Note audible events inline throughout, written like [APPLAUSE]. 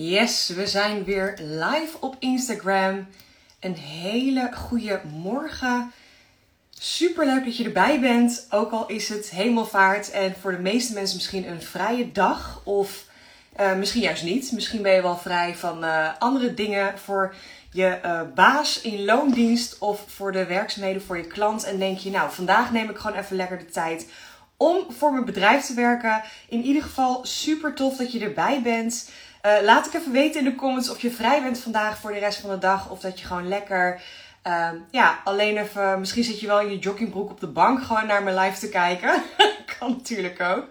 Yes, we zijn weer live op Instagram. Een hele goede morgen. Super leuk dat je erbij bent. Ook al is het hemelvaart en voor de meeste mensen misschien een vrije dag. Of uh, misschien juist niet. Misschien ben je wel vrij van uh, andere dingen voor je uh, baas in loondienst of voor de werkzaamheden voor je klant. En denk je, nou, vandaag neem ik gewoon even lekker de tijd om voor mijn bedrijf te werken. In ieder geval super tof dat je erbij bent. Uh, laat ik even weten in de comments of je vrij bent vandaag voor de rest van de dag. Of dat je gewoon lekker, uh, ja, alleen even, misschien zit je wel in je joggingbroek op de bank gewoon naar mijn live te kijken. [LAUGHS] kan natuurlijk ook.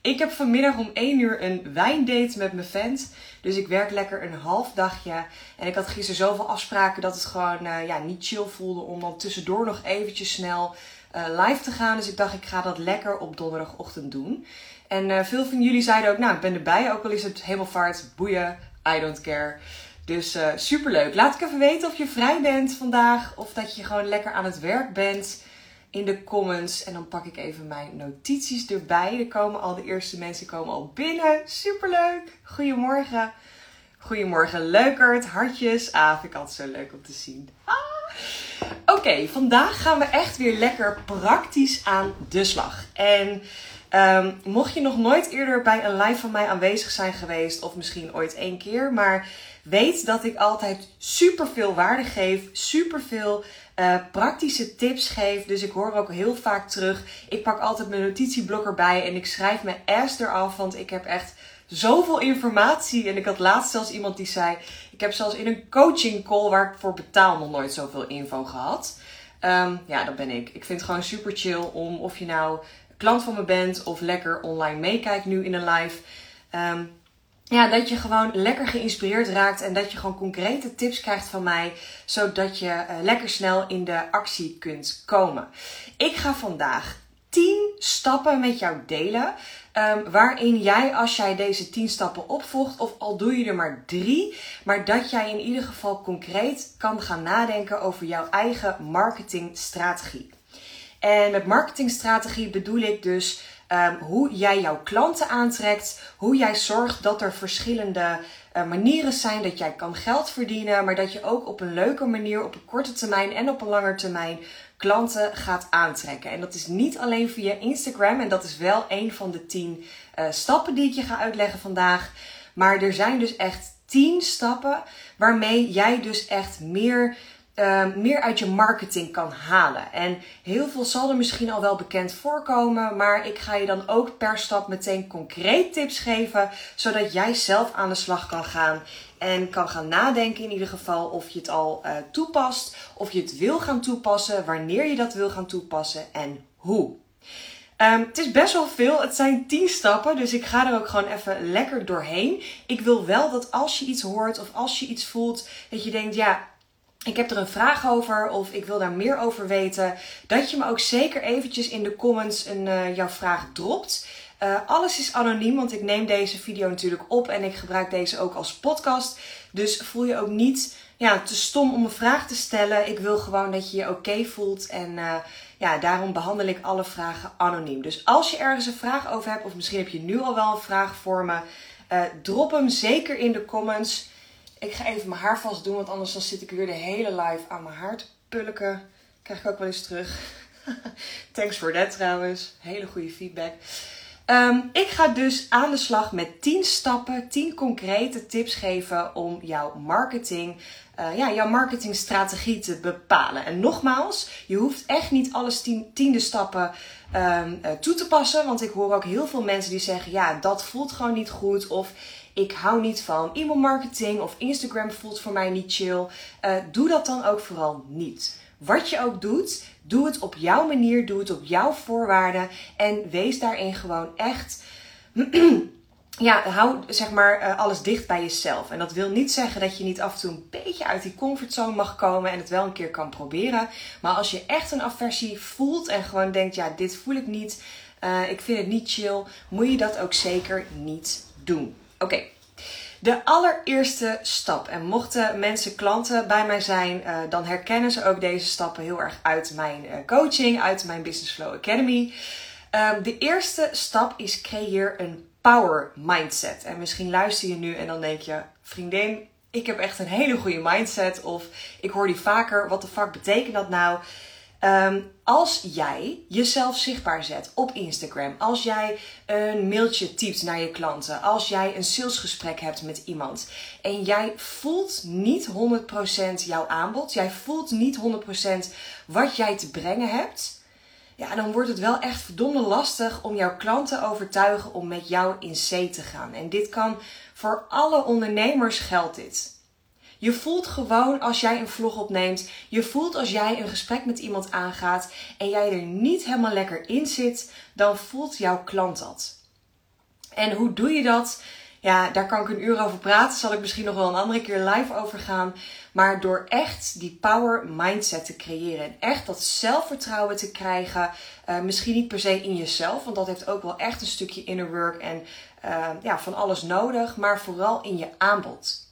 Ik heb vanmiddag om 1 uur een wijndate met mijn vent. Dus ik werk lekker een half dagje. En ik had gisteren zoveel afspraken dat het gewoon uh, ja, niet chill voelde om dan tussendoor nog eventjes snel uh, live te gaan. Dus ik dacht, ik ga dat lekker op donderdagochtend doen. En uh, veel van jullie zeiden ook, nou, ik ben erbij. Ook al is het hemelvaart, boeien, I don't care. Dus uh, superleuk. Laat ik even weten of je vrij bent vandaag. Of dat je gewoon lekker aan het werk bent in de comments. En dan pak ik even mijn notities erbij. Er komen al de eerste mensen komen al binnen. Superleuk. Goedemorgen. Goedemorgen, leukert. Hartjes. Ah, vind ik altijd zo leuk om te zien. Ah. Oké, vandaag gaan we echt weer lekker praktisch aan de slag. En um, mocht je nog nooit eerder bij een live van mij aanwezig zijn geweest, of misschien ooit één keer, maar weet dat ik altijd super veel waarde geef, super veel uh, praktische tips geef. Dus ik hoor ook heel vaak terug. Ik pak altijd mijn notitieblok erbij en ik schrijf mijn ass eraf, want ik heb echt zoveel informatie. En ik had laatst zelfs iemand die zei: Ik heb zelfs in een coaching call waar ik voor betaal nog nooit zoveel info gehad. Um, ja, dat ben ik. Ik vind het gewoon super chill om of je nou klant van me bent of lekker online meekijkt nu in een live. Um, ja, dat je gewoon lekker geïnspireerd raakt en dat je gewoon concrete tips krijgt van mij, zodat je uh, lekker snel in de actie kunt komen. Ik ga vandaag 10 stappen met jou delen. Um, waarin jij, als jij deze 10 stappen opvolgt, of al doe je er maar drie, maar dat jij in ieder geval concreet kan gaan nadenken over jouw eigen marketingstrategie. En met marketingstrategie bedoel ik dus um, hoe jij jouw klanten aantrekt, hoe jij zorgt dat er verschillende uh, manieren zijn dat jij kan geld verdienen, maar dat je ook op een leuke manier op een korte termijn en op een lange termijn klanten gaat aantrekken. En dat is niet alleen via Instagram. En dat is wel een van de tien uh, stappen die ik je ga uitleggen vandaag. Maar er zijn dus echt tien stappen waarmee jij dus echt meer uh, meer uit je marketing kan halen. En heel veel zal er misschien al wel bekend voorkomen, maar ik ga je dan ook per stap meteen concreet tips geven, zodat jij zelf aan de slag kan gaan en kan gaan nadenken in ieder geval of je het al uh, toepast, of je het wil gaan toepassen, wanneer je dat wil gaan toepassen en hoe. Um, het is best wel veel. Het zijn 10 stappen. Dus ik ga er ook gewoon even lekker doorheen. Ik wil wel dat als je iets hoort of als je iets voelt, dat je denkt: ja, ik heb er een vraag over of ik wil daar meer over weten, dat je me ook zeker eventjes in de comments een, uh, jouw vraag dropt. Uh, alles is anoniem, want ik neem deze video natuurlijk op en ik gebruik deze ook als podcast. Dus voel je ook niet ja, te stom om een vraag te stellen. Ik wil gewoon dat je je oké voelt en uh, ja, daarom behandel ik alle vragen anoniem. Dus als je ergens een vraag over hebt, of misschien heb je nu al wel een vraag voor me, drop hem zeker in de comments. Ik ga even mijn haar vast doen, want anders dan zit ik weer de hele live aan mijn haar te pulken. Krijg ik ook wel eens terug. [LAUGHS] Thanks for that trouwens. Hele goede feedback. Um, ik ga dus aan de slag met 10 stappen, 10 concrete tips geven om jouw marketing, uh, ja, jouw marketingstrategie te bepalen. En nogmaals, je hoeft echt niet alles tien, tiende stappen um, uh, toe te passen. Want ik hoor ook heel veel mensen die zeggen: ja, dat voelt gewoon niet goed. Of ik hou niet van e-mail marketing of Instagram voelt voor mij niet chill. Uh, doe dat dan ook vooral niet. Wat je ook doet, doe het op jouw manier, doe het op jouw voorwaarden en wees daarin gewoon echt. [CLEARS THROAT] ja, hou zeg maar uh, alles dicht bij jezelf. En dat wil niet zeggen dat je niet af en toe een beetje uit die comfortzone mag komen en het wel een keer kan proberen. Maar als je echt een aversie voelt en gewoon denkt, ja, dit voel ik niet, uh, ik vind het niet chill, moet je dat ook zeker niet doen. Oké. De allereerste stap. En mochten mensen klanten bij mij zijn, uh, dan herkennen ze ook deze stappen heel erg uit mijn uh, coaching, uit mijn Business Flow Academy. Um, de eerste stap is creëer een power mindset. En misschien luister je nu en dan denk je, vriendin, ik heb echt een hele goede mindset. Of ik hoor die vaker, wat de fuck betekent dat nou? Ehm, als jij jezelf zichtbaar zet op Instagram, als jij een mailtje typt naar je klanten, als jij een salesgesprek hebt met iemand en jij voelt niet 100% jouw aanbod, jij voelt niet 100% wat jij te brengen hebt, ja, dan wordt het wel echt verdomde lastig om jouw klanten te overtuigen om met jou in C te gaan. En dit kan voor alle ondernemers geldt dit. Je voelt gewoon als jij een vlog opneemt, je voelt als jij een gesprek met iemand aangaat en jij er niet helemaal lekker in zit, dan voelt jouw klant dat. En hoe doe je dat? Ja, daar kan ik een uur over praten. Zal ik misschien nog wel een andere keer live over gaan. Maar door echt die power mindset te creëren. En echt dat zelfvertrouwen te krijgen. Uh, misschien niet per se in jezelf. Want dat heeft ook wel echt een stukje inner work en uh, ja, van alles nodig. Maar vooral in je aanbod.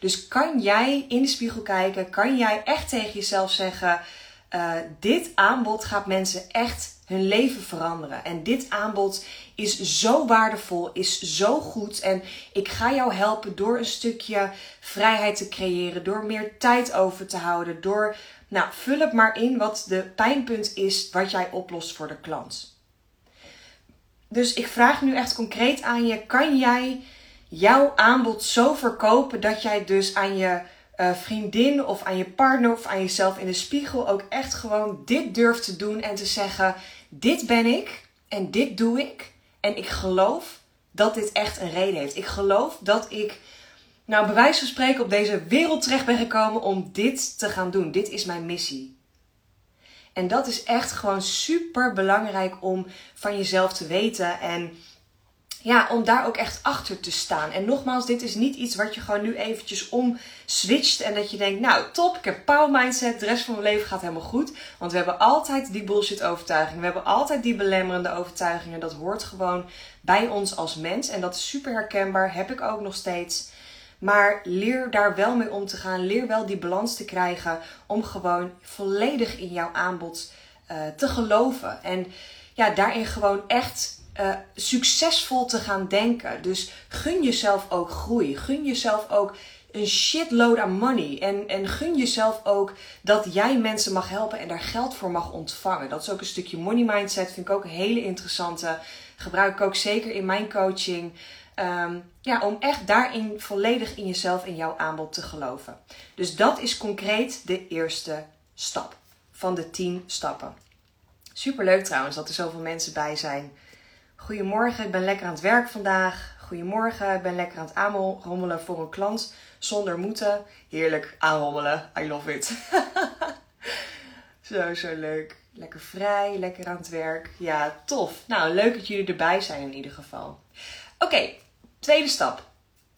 Dus kan jij in de spiegel kijken? Kan jij echt tegen jezelf zeggen: uh, dit aanbod gaat mensen echt hun leven veranderen. En dit aanbod is zo waardevol, is zo goed. En ik ga jou helpen door een stukje vrijheid te creëren, door meer tijd over te houden, door, nou, vul het maar in wat de pijnpunt is wat jij oplost voor de klant. Dus ik vraag nu echt concreet aan je: kan jij jouw aanbod zo verkopen dat jij dus aan je uh, vriendin of aan je partner of aan jezelf in de spiegel ook echt gewoon dit durft te doen en te zeggen: Dit ben ik en dit doe ik. En ik geloof dat dit echt een reden heeft. Ik geloof dat ik, nou, bij wijze van spreken, op deze wereld terecht ben gekomen om dit te gaan doen. Dit is mijn missie. En dat is echt gewoon super belangrijk om van jezelf te weten. En ja, om daar ook echt achter te staan. En nogmaals, dit is niet iets wat je gewoon nu eventjes omswitcht en dat je denkt, nou top, ik heb power mindset, de rest van mijn leven gaat helemaal goed. Want we hebben altijd die bullshit overtuigingen, we hebben altijd die belemmerende overtuigingen. Dat hoort gewoon bij ons als mens en dat is super herkenbaar, heb ik ook nog steeds. Maar leer daar wel mee om te gaan. Leer wel die balans te krijgen om gewoon volledig in jouw aanbod uh, te geloven. En ja, daarin gewoon echt uh, succesvol te gaan denken. Dus gun jezelf ook groei. Gun jezelf ook een shitload aan money. En, en gun jezelf ook dat jij mensen mag helpen en daar geld voor mag ontvangen. Dat is ook een stukje money mindset. Vind ik ook een hele interessante. Gebruik ik ook zeker in mijn coaching. Um, ja, om echt daarin volledig in jezelf en jouw aanbod te geloven. Dus dat is concreet de eerste stap van de 10 stappen. Super leuk trouwens dat er zoveel mensen bij zijn. Goedemorgen, ik ben lekker aan het werk vandaag. Goedemorgen, ik ben lekker aan het aanrommelen voor een klant zonder moeten. Heerlijk aanrommelen, I love it. [LAUGHS] zo, zo leuk. Lekker vrij, lekker aan het werk. Ja, tof. Nou, leuk dat jullie erbij zijn in ieder geval. Oké, tweede stap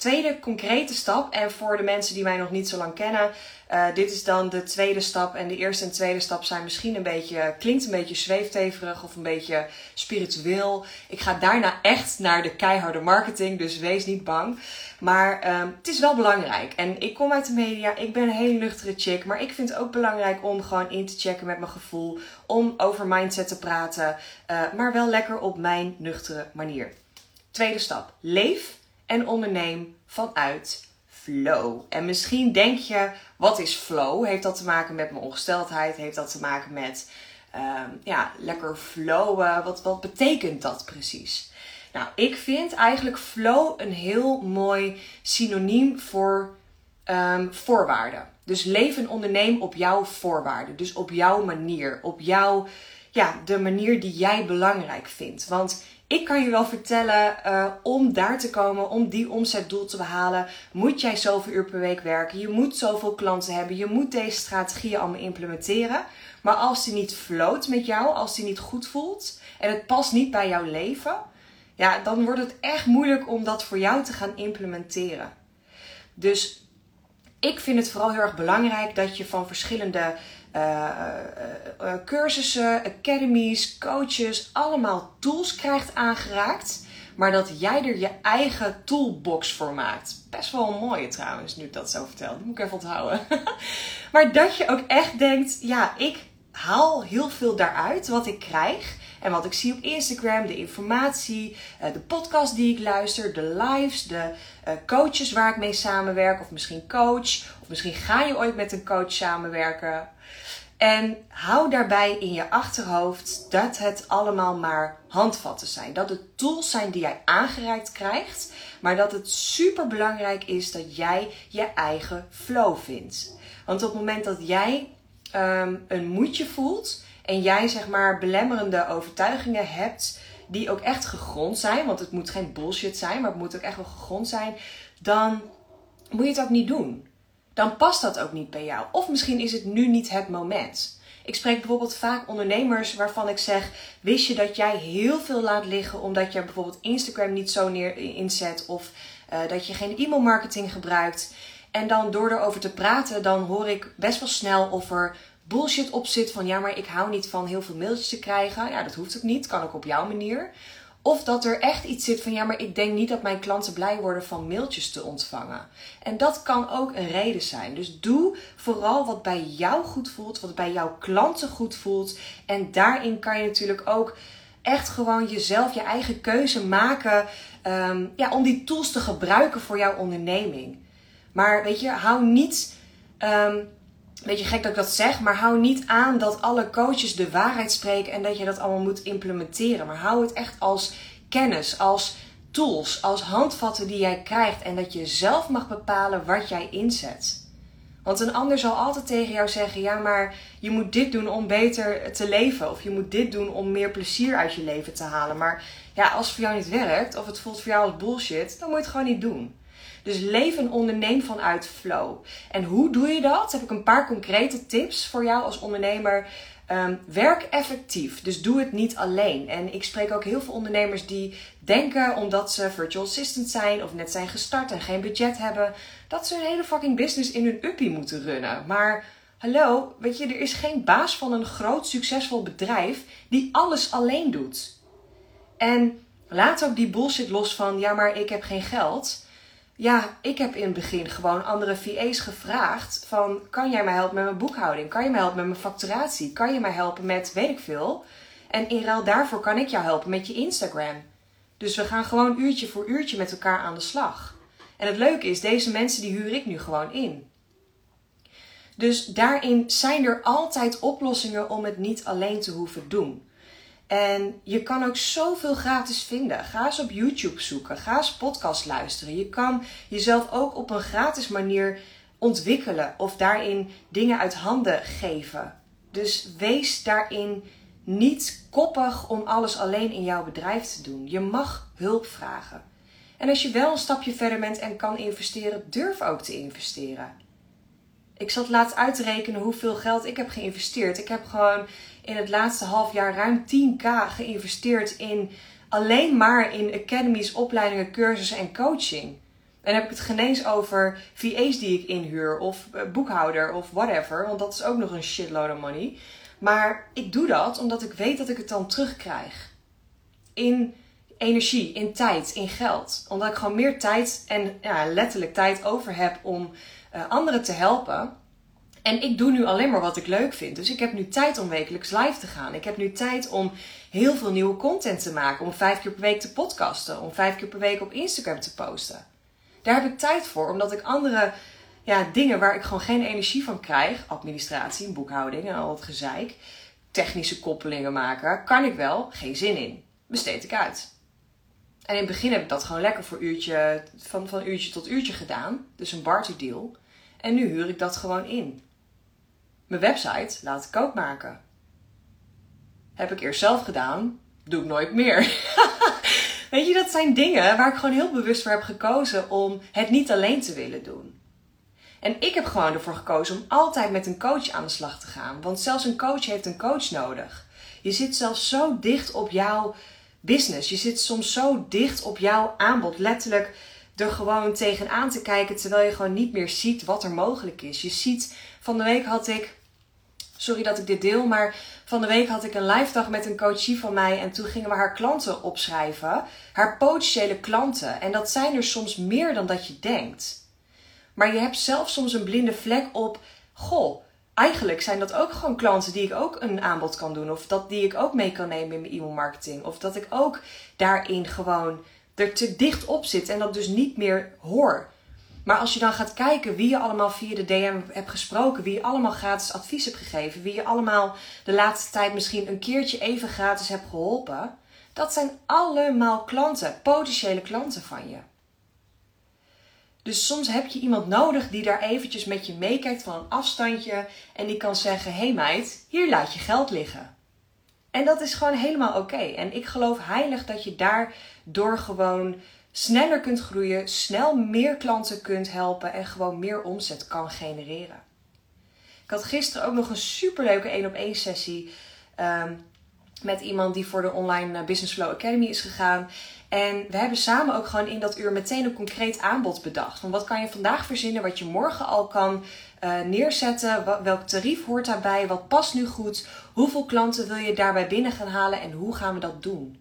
tweede concrete stap, en voor de mensen die mij nog niet zo lang kennen, uh, dit is dan de tweede stap. En de eerste en tweede stap zijn misschien een beetje, klinkt een beetje zweefteverig of een beetje spiritueel. Ik ga daarna echt naar de keiharde marketing, dus wees niet bang. Maar um, het is wel belangrijk. En ik kom uit de media, ik ben een hele nuchtere chick, maar ik vind het ook belangrijk om gewoon in te checken met mijn gevoel, om over mindset te praten, uh, maar wel lekker op mijn nuchtere manier. Tweede stap, leef en onderneem vanuit flow. En misschien denk je, wat is flow? Heeft dat te maken met mijn ongesteldheid? Heeft dat te maken met um, ja, lekker flowen? Wat, wat betekent dat precies? Nou, ik vind eigenlijk flow een heel mooi synoniem voor um, voorwaarden. Dus leef en onderneem op jouw voorwaarden. Dus op jouw manier. Op jouw, ja, de manier die jij belangrijk vindt. Want ik kan je wel vertellen, uh, om daar te komen, om die omzetdoel te behalen, moet jij zoveel uur per week werken. Je moet zoveel klanten hebben. Je moet deze strategieën allemaal implementeren. Maar als die niet float met jou, als die niet goed voelt en het past niet bij jouw leven, ja, dan wordt het echt moeilijk om dat voor jou te gaan implementeren. Dus ik vind het vooral heel erg belangrijk dat je van verschillende uh, uh, cursussen, academies, coaches, allemaal tools krijgt aangeraakt. Maar dat jij er je eigen toolbox voor maakt. Best wel een mooie trouwens, nu ik dat zo vertel. Moet ik even onthouden. [LAUGHS] maar dat je ook echt denkt, ja, ik haal heel veel daaruit wat ik krijg. En wat ik zie op Instagram, de informatie, eh, de podcast die ik luister, de lives, de eh, coaches waar ik mee samenwerk, of misschien coach, of misschien ga je ooit met een coach samenwerken. En hou daarbij in je achterhoofd dat het allemaal maar handvatten zijn. Dat het tools zijn die jij aangereikt krijgt. Maar dat het super belangrijk is dat jij je eigen flow vindt. Want op het moment dat jij um, een moedje voelt en jij zeg maar belemmerende overtuigingen hebt die ook echt gegrond zijn, want het moet geen bullshit zijn, maar het moet ook echt wel gegrond zijn, dan moet je het ook niet doen dan past dat ook niet bij jou. Of misschien is het nu niet het moment. Ik spreek bijvoorbeeld vaak ondernemers waarvan ik zeg: Wist je dat jij heel veel laat liggen omdat je bijvoorbeeld Instagram niet zo neer inzet of uh, dat je geen e-mail marketing gebruikt? En dan door erover te praten, dan hoor ik best wel snel of er bullshit op zit van ja, maar ik hou niet van heel veel mailtjes te krijgen. Ja, dat hoeft ook niet, kan ook op jouw manier. Of dat er echt iets zit van ja, maar ik denk niet dat mijn klanten blij worden van mailtjes te ontvangen. En dat kan ook een reden zijn. Dus doe vooral wat bij jou goed voelt, wat bij jouw klanten goed voelt. En daarin kan je natuurlijk ook echt gewoon jezelf je eigen keuze maken ehm, ja, om die tools te gebruiken voor jouw onderneming. Maar weet je, hou niet. Um, beetje gek dat ik dat zeg, maar hou niet aan dat alle coaches de waarheid spreken en dat je dat allemaal moet implementeren. Maar hou het echt als kennis, als tools, als handvatten die jij krijgt en dat je zelf mag bepalen wat jij inzet. Want een ander zal altijd tegen jou zeggen: ja, maar je moet dit doen om beter te leven. Of je moet dit doen om meer plezier uit je leven te halen. Maar ja, als het voor jou niet werkt, of het voelt voor jou als bullshit, dan moet je het gewoon niet doen. Dus leef en onderneem vanuit flow. En hoe doe je dat? Heb ik een paar concrete tips voor jou als ondernemer. Um, werk effectief, dus doe het niet alleen. En ik spreek ook heel veel ondernemers die denken, omdat ze virtual assistant zijn of net zijn gestart en geen budget hebben, dat ze een hele fucking business in hun uppie moeten runnen. Maar hallo, weet je, er is geen baas van een groot succesvol bedrijf die alles alleen doet. En laat ook die bullshit los van, ja, maar ik heb geen geld. Ja, ik heb in het begin gewoon andere VA's gevraagd van... kan jij mij helpen met mijn boekhouding? Kan je mij helpen met mijn facturatie? Kan je mij helpen met weet ik veel? En in ruil daarvoor kan ik jou helpen met je Instagram. Dus we gaan gewoon uurtje voor uurtje met elkaar aan de slag. En het leuke is, deze mensen die huur ik nu gewoon in. Dus daarin zijn er altijd oplossingen om het niet alleen te hoeven doen. En je kan ook zoveel gratis vinden. Ga eens op YouTube zoeken. Ga eens podcast luisteren. Je kan jezelf ook op een gratis manier ontwikkelen of daarin dingen uit handen geven. Dus wees daarin niet koppig om alles alleen in jouw bedrijf te doen. Je mag hulp vragen. En als je wel een stapje verder bent en kan investeren, durf ook te investeren. Ik zat laatst uit te rekenen hoeveel geld ik heb geïnvesteerd. Ik heb gewoon in het laatste half jaar ruim 10k geïnvesteerd in alleen maar in academies, opleidingen, cursussen en coaching. En heb ik het genees over VA's die ik inhuur of eh, boekhouder of whatever, want dat is ook nog een shitload of money. Maar ik doe dat omdat ik weet dat ik het dan terugkrijg. In energie, in tijd, in geld. Omdat ik gewoon meer tijd en ja, letterlijk tijd over heb om uh, anderen te helpen. En ik doe nu alleen maar wat ik leuk vind. Dus ik heb nu tijd om wekelijks live te gaan. Ik heb nu tijd om heel veel nieuwe content te maken. Om vijf keer per week te podcasten. Om vijf keer per week op Instagram te posten. Daar heb ik tijd voor. Omdat ik andere ja, dingen waar ik gewoon geen energie van krijg. Administratie, boekhouding en al het gezeik. Technische koppelingen maken. Kan ik wel. Geen zin in. Besteed ik uit. En in het begin heb ik dat gewoon lekker voor uurtje, van, van uurtje tot uurtje gedaan. Dus een barter deal. En nu huur ik dat gewoon in. Mijn website laat ik ook maken. Heb ik eerst zelf gedaan, doe ik nooit meer. [LAUGHS] Weet je, dat zijn dingen waar ik gewoon heel bewust voor heb gekozen om het niet alleen te willen doen. En ik heb gewoon ervoor gekozen om altijd met een coach aan de slag te gaan. Want zelfs een coach heeft een coach nodig. Je zit zelfs zo dicht op jouw business. Je zit soms zo dicht op jouw aanbod. Letterlijk er gewoon tegenaan te kijken terwijl je gewoon niet meer ziet wat er mogelijk is. Je ziet, van de week had ik Sorry dat ik dit deel, maar van de week had ik een live dag met een coachie van mij en toen gingen we haar klanten opschrijven. Haar potentiële klanten. En dat zijn er soms meer dan dat je denkt. Maar je hebt zelf soms een blinde vlek op, goh, eigenlijk zijn dat ook gewoon klanten die ik ook een aanbod kan doen. Of dat die ik ook mee kan nemen in mijn e-mail marketing. Of dat ik ook daarin gewoon er te dicht op zit en dat dus niet meer hoor. Maar als je dan gaat kijken wie je allemaal via de DM hebt gesproken, wie je allemaal gratis advies hebt gegeven, wie je allemaal de laatste tijd misschien een keertje even gratis hebt geholpen, dat zijn allemaal klanten, potentiële klanten van je. Dus soms heb je iemand nodig die daar eventjes met je meekijkt van een afstandje en die kan zeggen: hey meid, hier laat je geld liggen. En dat is gewoon helemaal oké. En ik geloof heilig dat je daardoor gewoon sneller kunt groeien, snel meer klanten kunt helpen en gewoon meer omzet kan genereren. Ik had gisteren ook nog een superleuke 1 op 1 sessie um, met iemand die voor de Online eh, Business Flow Academy is gegaan. En we hebben samen ook gewoon in dat uur meteen een concreet aanbod bedacht. Van wat kan je vandaag verzinnen, wat je morgen al kan uh, neerzetten, welk tarief hoort daarbij, wat past nu goed, hoeveel klanten wil je daarbij binnen gaan halen en hoe gaan we dat doen.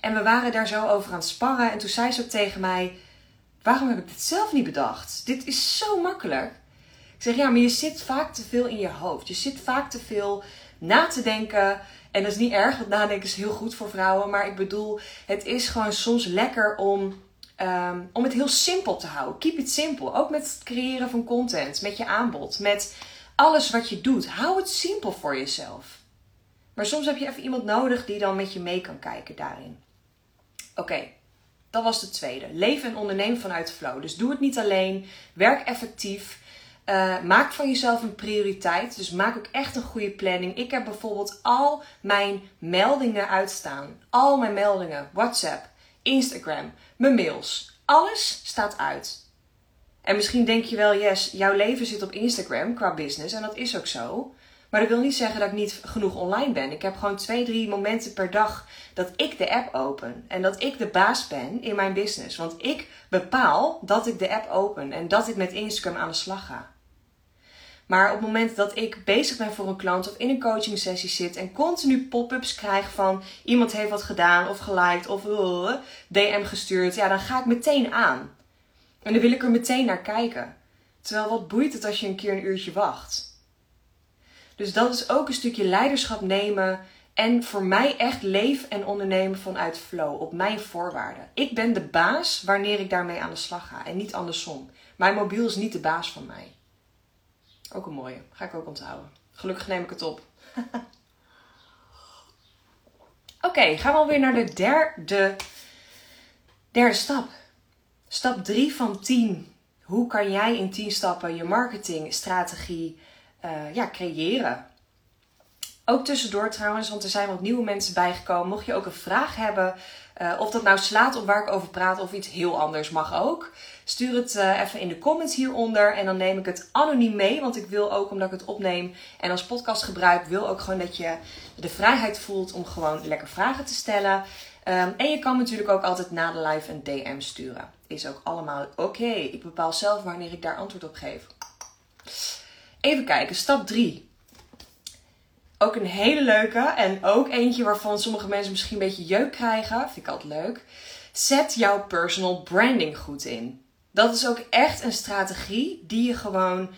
En we waren daar zo over aan het sparren en toen zei ze ook tegen mij, waarom heb ik dit zelf niet bedacht? Dit is zo makkelijk. Ik zeg, ja, maar je zit vaak te veel in je hoofd. Je zit vaak te veel na te denken. En dat is niet erg, want nadenken is heel goed voor vrouwen. Maar ik bedoel, het is gewoon soms lekker om, um, om het heel simpel te houden. Keep it simple. Ook met het creëren van content, met je aanbod, met alles wat je doet. Hou het simpel voor jezelf. Maar soms heb je even iemand nodig die dan met je mee kan kijken daarin. Oké, dat was de tweede. Leven en ondernemen vanuit flow. Dus doe het niet alleen. Werk effectief. Uh, maak van jezelf een prioriteit. Dus maak ook echt een goede planning. Ik heb bijvoorbeeld al mijn meldingen uitstaan. Al mijn meldingen. WhatsApp, Instagram, mijn mails. Alles staat uit. En misschien denk je wel, yes, jouw leven zit op Instagram qua business. En dat is ook zo. Maar dat wil niet zeggen dat ik niet genoeg online ben. Ik heb gewoon twee, drie momenten per dag dat ik de app open. En dat ik de baas ben in mijn business. Want ik bepaal dat ik de app open en dat ik met Instagram aan de slag ga. Maar op het moment dat ik bezig ben voor een klant of in een coaching sessie zit en continu pop-ups krijg van iemand heeft wat gedaan of geliked of uh, DM gestuurd, ja, dan ga ik meteen aan. En dan wil ik er meteen naar kijken. Terwijl wat boeit het als je een keer een uurtje wacht? Dus dat is ook een stukje leiderschap nemen en voor mij echt leven en ondernemen vanuit flow, op mijn voorwaarden. Ik ben de baas wanneer ik daarmee aan de slag ga en niet andersom. Mijn mobiel is niet de baas van mij. Ook een mooie, ga ik ook onthouden. Gelukkig neem ik het op. [LAUGHS] Oké, gaan we alweer naar de derde, derde stap. Stap 3 van 10. Hoe kan jij in 10 stappen je marketingstrategie uh, ja, creëren? Ook tussendoor trouwens, want er zijn wat nieuwe mensen bijgekomen. Mocht je ook een vraag hebben, uh, of dat nou slaat op waar ik over praat of iets heel anders mag ook. Stuur het uh, even in de comments hieronder en dan neem ik het anoniem mee. Want ik wil ook, omdat ik het opneem en als podcast gebruik, wil ook gewoon dat je de vrijheid voelt om gewoon lekker vragen te stellen. Um, en je kan natuurlijk ook altijd na de live een DM sturen. Is ook allemaal oké. Ik bepaal zelf wanneer ik daar antwoord op geef. Even kijken, stap 3. Ook een hele leuke en ook eentje waarvan sommige mensen misschien een beetje jeuk krijgen. Vind ik altijd leuk. Zet jouw personal branding goed in. Dat is ook echt een strategie die je gewoon,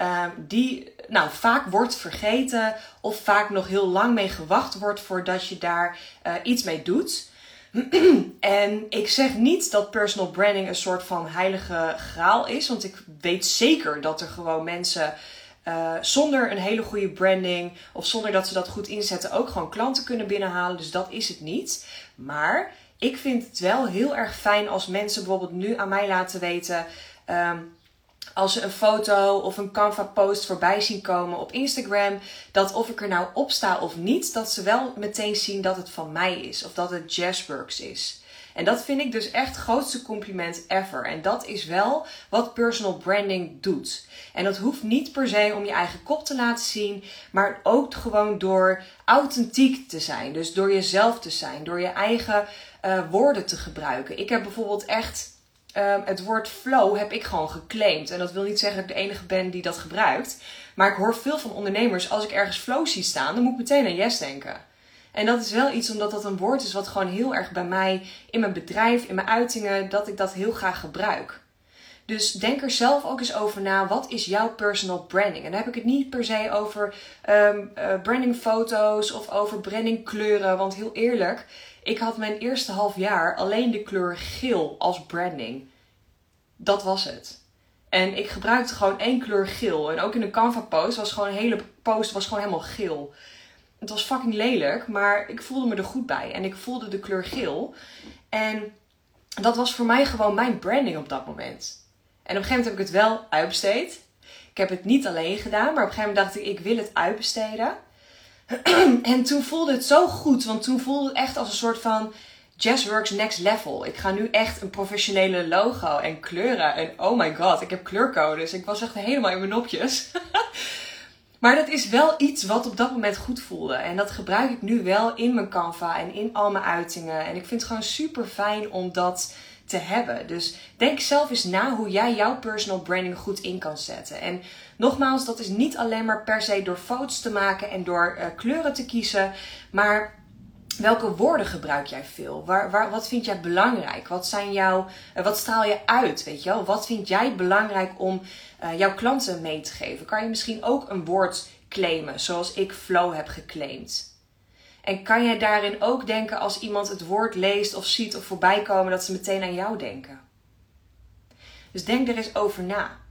uh, die nou, vaak wordt vergeten of vaak nog heel lang mee gewacht wordt voordat je daar uh, iets mee doet. [CLEARS THROAT] en ik zeg niet dat personal branding een soort van heilige graal is, want ik weet zeker dat er gewoon mensen uh, zonder een hele goede branding of zonder dat ze dat goed inzetten ook gewoon klanten kunnen binnenhalen. Dus dat is het niet. Maar ik vind het wel heel erg fijn als mensen bijvoorbeeld nu aan mij laten weten. Um, als ze een foto of een Canva post voorbij zien komen op Instagram, dat of ik er nou op sta of niet, dat ze wel meteen zien dat het van mij is of dat het Jazzworks is. En dat vind ik dus echt het grootste compliment ever. En dat is wel wat personal branding doet. En dat hoeft niet per se om je eigen kop te laten zien, maar ook gewoon door authentiek te zijn. Dus door jezelf te zijn, door je eigen uh, woorden te gebruiken. Ik heb bijvoorbeeld echt um, het woord flow heb ik gewoon geclaimd. En dat wil niet zeggen dat ik de enige ben die dat gebruikt. Maar ik hoor veel van ondernemers, als ik ergens flow zie staan, dan moet ik meteen aan yes denken. En dat is wel iets omdat dat een woord is wat gewoon heel erg bij mij in mijn bedrijf, in mijn uitingen, dat ik dat heel graag gebruik. Dus denk er zelf ook eens over na. Wat is jouw personal branding? En dan heb ik het niet per se over um, uh, brandingfoto's of over brandingkleuren. Want heel eerlijk, ik had mijn eerste half jaar alleen de kleur geel als branding. Dat was het. En ik gebruikte gewoon één kleur geel. En ook in de Canva post was gewoon een hele post was gewoon helemaal geel. Het was fucking lelijk, maar ik voelde me er goed bij. En ik voelde de kleur geel. En dat was voor mij gewoon mijn branding op dat moment. En op een gegeven moment heb ik het wel uitbesteed. Ik heb het niet alleen gedaan, maar op een gegeven moment dacht ik, ik wil het uitbesteden. [CLEARS THROAT] en toen voelde het zo goed, want toen voelde het echt als een soort van Jazzworks Next Level. Ik ga nu echt een professionele logo en kleuren. En oh my god, ik heb kleurcodes. Ik was echt helemaal in mijn nopjes. [LAUGHS] maar dat is wel iets wat op dat moment goed voelde. En dat gebruik ik nu wel in mijn Canva en in al mijn uitingen. En ik vind het gewoon super fijn om dat te hebben. Dus denk zelf eens na hoe jij jouw personal branding goed in kan zetten. En nogmaals, dat is niet alleen maar per se door foto's te maken en door uh, kleuren te kiezen, maar welke woorden gebruik jij veel? Waar, waar, wat vind jij belangrijk? Wat, zijn jouw, uh, wat straal je uit? Weet je wel? Wat vind jij belangrijk om uh, jouw klanten mee te geven? Kan je misschien ook een woord claimen, zoals ik flow heb geclaimd? En kan jij daarin ook denken als iemand het woord leest of ziet of voorbij komen dat ze meteen aan jou denken? Dus denk er eens over na.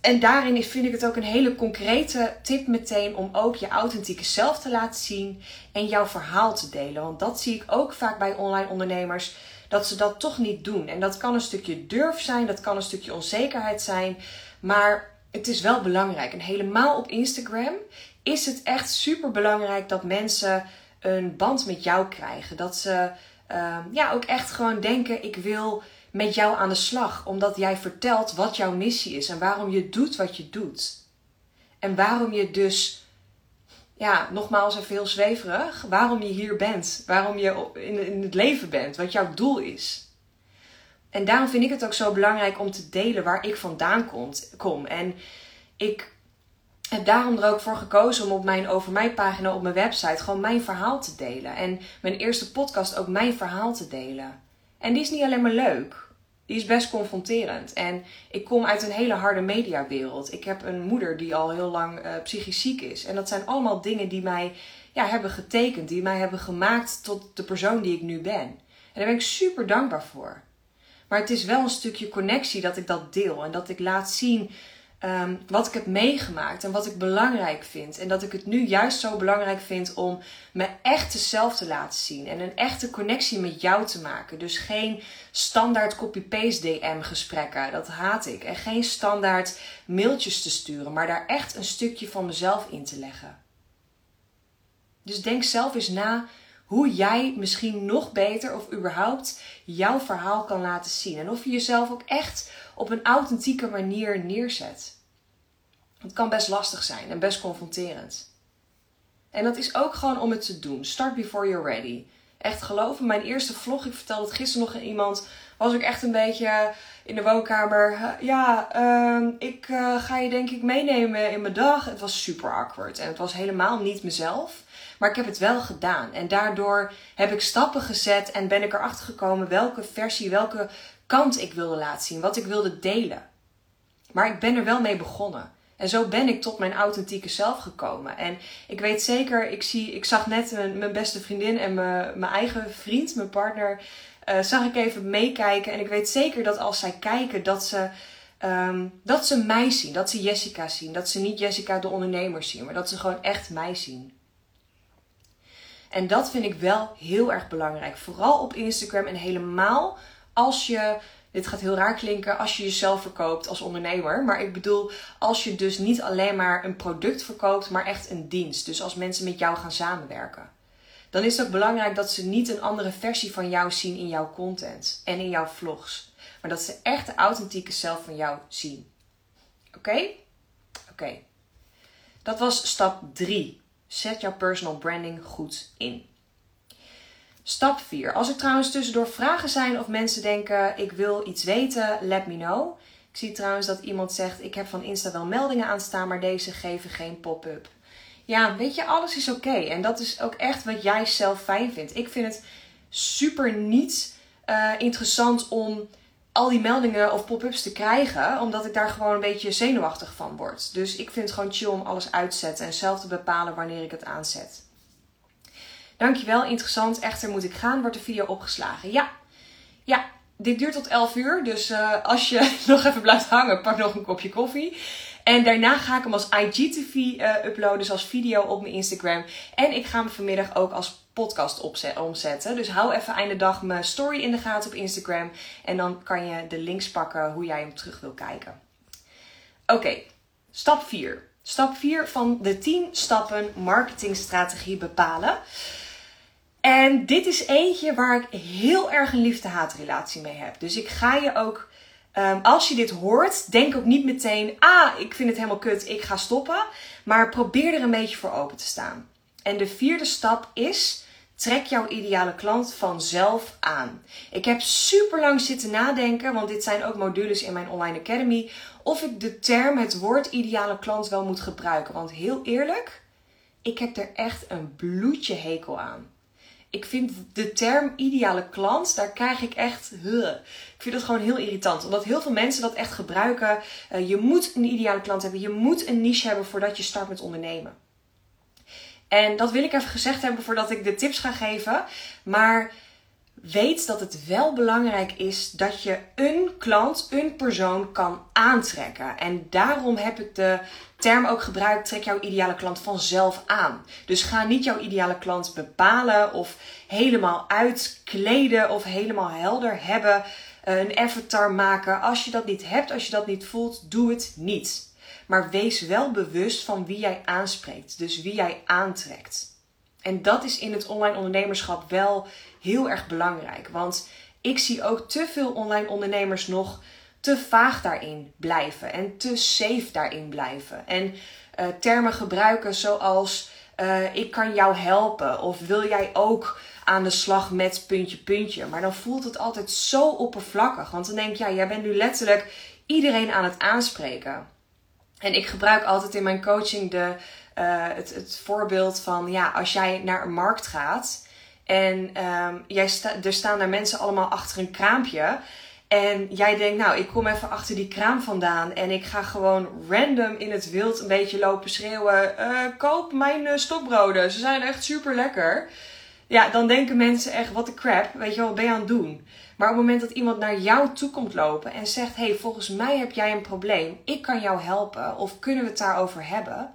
En daarin vind ik het ook een hele concrete tip meteen om ook je authentieke zelf te laten zien en jouw verhaal te delen. Want dat zie ik ook vaak bij online ondernemers, dat ze dat toch niet doen. En dat kan een stukje durf zijn, dat kan een stukje onzekerheid zijn, maar het is wel belangrijk. En helemaal op Instagram is het echt super belangrijk dat mensen een band met jou krijgen. Dat ze uh, ja, ook echt gewoon denken: ik wil met jou aan de slag. Omdat jij vertelt wat jouw missie is en waarom je doet wat je doet. En waarom je dus, ja, nogmaals even heel zweverig, waarom je hier bent. Waarom je in, in het leven bent, wat jouw doel is. En daarom vind ik het ook zo belangrijk om te delen waar ik vandaan kom. En ik heb daarom er ook voor gekozen om op mijn Over Mij pagina op mijn website gewoon mijn verhaal te delen. En mijn eerste podcast ook mijn verhaal te delen. En die is niet alleen maar leuk. Die is best confronterend. En ik kom uit een hele harde mediawereld. Ik heb een moeder die al heel lang uh, psychisch ziek is. En dat zijn allemaal dingen die mij ja, hebben getekend. Die mij hebben gemaakt tot de persoon die ik nu ben. En daar ben ik super dankbaar voor. Maar het is wel een stukje connectie dat ik dat deel. En dat ik laat zien Ehm, wat ik heb meegemaakt en wat ik belangrijk vind. En dat ik het nu juist zo belangrijk vind om mijn echte zelf te laten zien. En een echte connectie met jou te maken. Dus geen standaard copy-paste DM gesprekken. Dat haat ik. En geen standaard mailtjes te sturen. Maar daar echt een stukje van mezelf in te leggen. Dus denk zelf eens na hoe jij misschien nog beter of überhaupt jouw verhaal kan laten zien. En of je jezelf ook echt op een authentieke manier neerzet. Het kan best lastig zijn en best confronterend. En dat is ook gewoon om het te doen. Start before you're ready. Echt geloven, mijn eerste vlog, ik vertelde het gisteren nog aan iemand, was ik echt een beetje in de woonkamer. Ja, uh, ik uh, ga je denk ik meenemen in mijn dag. Het was super awkward en het was helemaal niet mezelf. Maar ik heb het wel gedaan. En daardoor heb ik stappen gezet en ben ik erachter gekomen welke versie, welke kant ik wilde laten zien, wat ik wilde delen. Maar ik ben er wel mee begonnen. En zo ben ik tot mijn authentieke zelf gekomen. En ik weet zeker, ik, zie, ik zag net mijn, beste vriendin en mijn, mijn eigen vriend, mijn partner, uh, zag ik even meekijken. En ik weet zeker dat als zij kijken, dat ze, um, dat ze mij zien. Dat ze Jessica zien. Dat ze niet Jessica de ondernemer zien, maar dat ze gewoon echt mij zien. En dat vind ik wel heel erg belangrijk. Vooral op Instagram en helemaal als je, dit gaat heel raar klinken, als je jezelf verkoopt als ondernemer. Maar ik bedoel, als je dus niet alleen maar een product verkoopt, maar echt een dienst. Dus als mensen met jou gaan samenwerken. Dan is het ook belangrijk dat ze niet een andere versie van jou zien in jouw content en in jouw vlogs. Maar dat ze echt de authentieke zelf van jou zien. Oké? Oké. Dat was stap 3. Zet jouw personal branding goed in. Stap 4. Als er trouwens tussendoor vragen zijn of mensen denken: ik wil iets weten, let me know. Ik zie trouwens dat iemand zegt: ik heb van Insta wel meldingen aanstaan, maar deze geven geen pop-up. Ja, weet je, alles is oké. En dat is ook echt wat jij zelf fijn vindt. Ik vind het super niet uh, interessant om al die meldingen of pop-ups te krijgen, omdat ik daar gewoon een beetje zenuwachtig van word. Dus ik vind het gewoon chill om alles uit te zetten en zelf te bepalen wanneer ik het aanzet. Dankjewel, interessant. Echter moet ik gaan, wordt de video opgeslagen. Ja, ja, dit duurt tot 11 uur. Dus uh, als je [LAUGHS] nog even blijft hangen, pak nog een kopje koffie. En daarna ga ik hem als IGTV uh, uploaden, dus als video op mijn Instagram. En ik ga hem vanmiddag ook als podcast omzetten. Dus hou even einde dag mijn story in de gaten op Instagram. En dan kan je de links pakken hoe jij hem terug wil kijken. Oké, stap 4. Stap 4 van de 10 stappen marketingstrategie bepalen. En dit is eentje waar ik heel erg een liefde-haatrelatie mee heb. Dus ik ga je ook, um, als je dit hoort, denk ook niet meteen, ah, ik vind het helemaal kut, ik ga stoppen. Maar probeer er een beetje voor open te staan. En de vierde stap is, trek jouw ideale klant vanzelf aan. Ik heb super lang zitten nadenken, want dit zijn ook modules in mijn online academy, of ik de term, het woord ideale klant wel moet gebruiken. Want heel eerlijk, ik heb er echt een bloedje hekel aan ik vind de term ideale klant, daar krijg ik echt. Huh. Ik vind dat gewoon heel irritant. Omdat heel veel mensen dat echt gebruiken. Uh, je moet een ideale klant hebben. Je moet een niche hebben voordat je start met ondernemen. En dat wil ik even gezegd hebben voordat ik de tips ga geven. Maar weet dat het wel belangrijk is dat je een klant, een persoon kan aantrekken. En daarom heb ik de term ook gebruikt: trek jouw ideale klant vanzelf aan. Dus ga niet jouw ideale klant bepalen of helemaal uitkleden of helemaal helder hebben. Eh, een avatar maken. Als je dat niet hebt, als je dat niet voelt, doe het niet. Maar wees wel bewust van wie jij aanspreekt. Dus wie jij aantrekt. En dat is in het online ondernemerschap wel heel erg belangrijk. Want ik zie ook te veel online ondernemers nog te vaag daarin blijven en te safe daarin blijven. En uh, termen gebruiken zoals uh, ik kan jou helpen of wil jij ook aan de slag met puntje puntje. Maar dan voelt het altijd zo oppervlakkig. Want dan denk je, ja, jij bent nu letterlijk iedereen aan het aanspreken. En ik gebruik altijd in mijn coaching de, uh, het, het voorbeeld van, ja, als jij naar een markt gaat en um, jij sta, er staan daar mensen allemaal achter een kraampje. En jij denkt, nou, ik kom even achter die kraam vandaan en ik ga gewoon random in het wild een beetje lopen schreeuwen: uh, koop mijn uh, stokbroden, ze zijn echt super lekker. Ja, dan denken mensen echt: wat de crap, weet je wel, wat ben je aan het doen? Maar op het moment dat iemand naar jou toe komt lopen en zegt: hey, volgens mij heb jij een probleem, ik kan jou helpen of kunnen we het daarover hebben?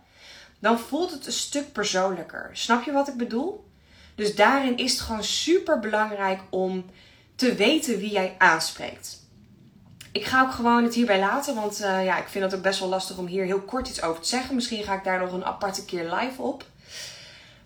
Dan voelt het een stuk persoonlijker. Snap je wat ik bedoel? Dus daarin is het gewoon super belangrijk om te weten wie jij aanspreekt. Ik ga ook gewoon het hierbij laten, want uh, ja, ik vind het ook best wel lastig om hier heel kort iets over te zeggen. Misschien ga ik daar nog een aparte keer live op.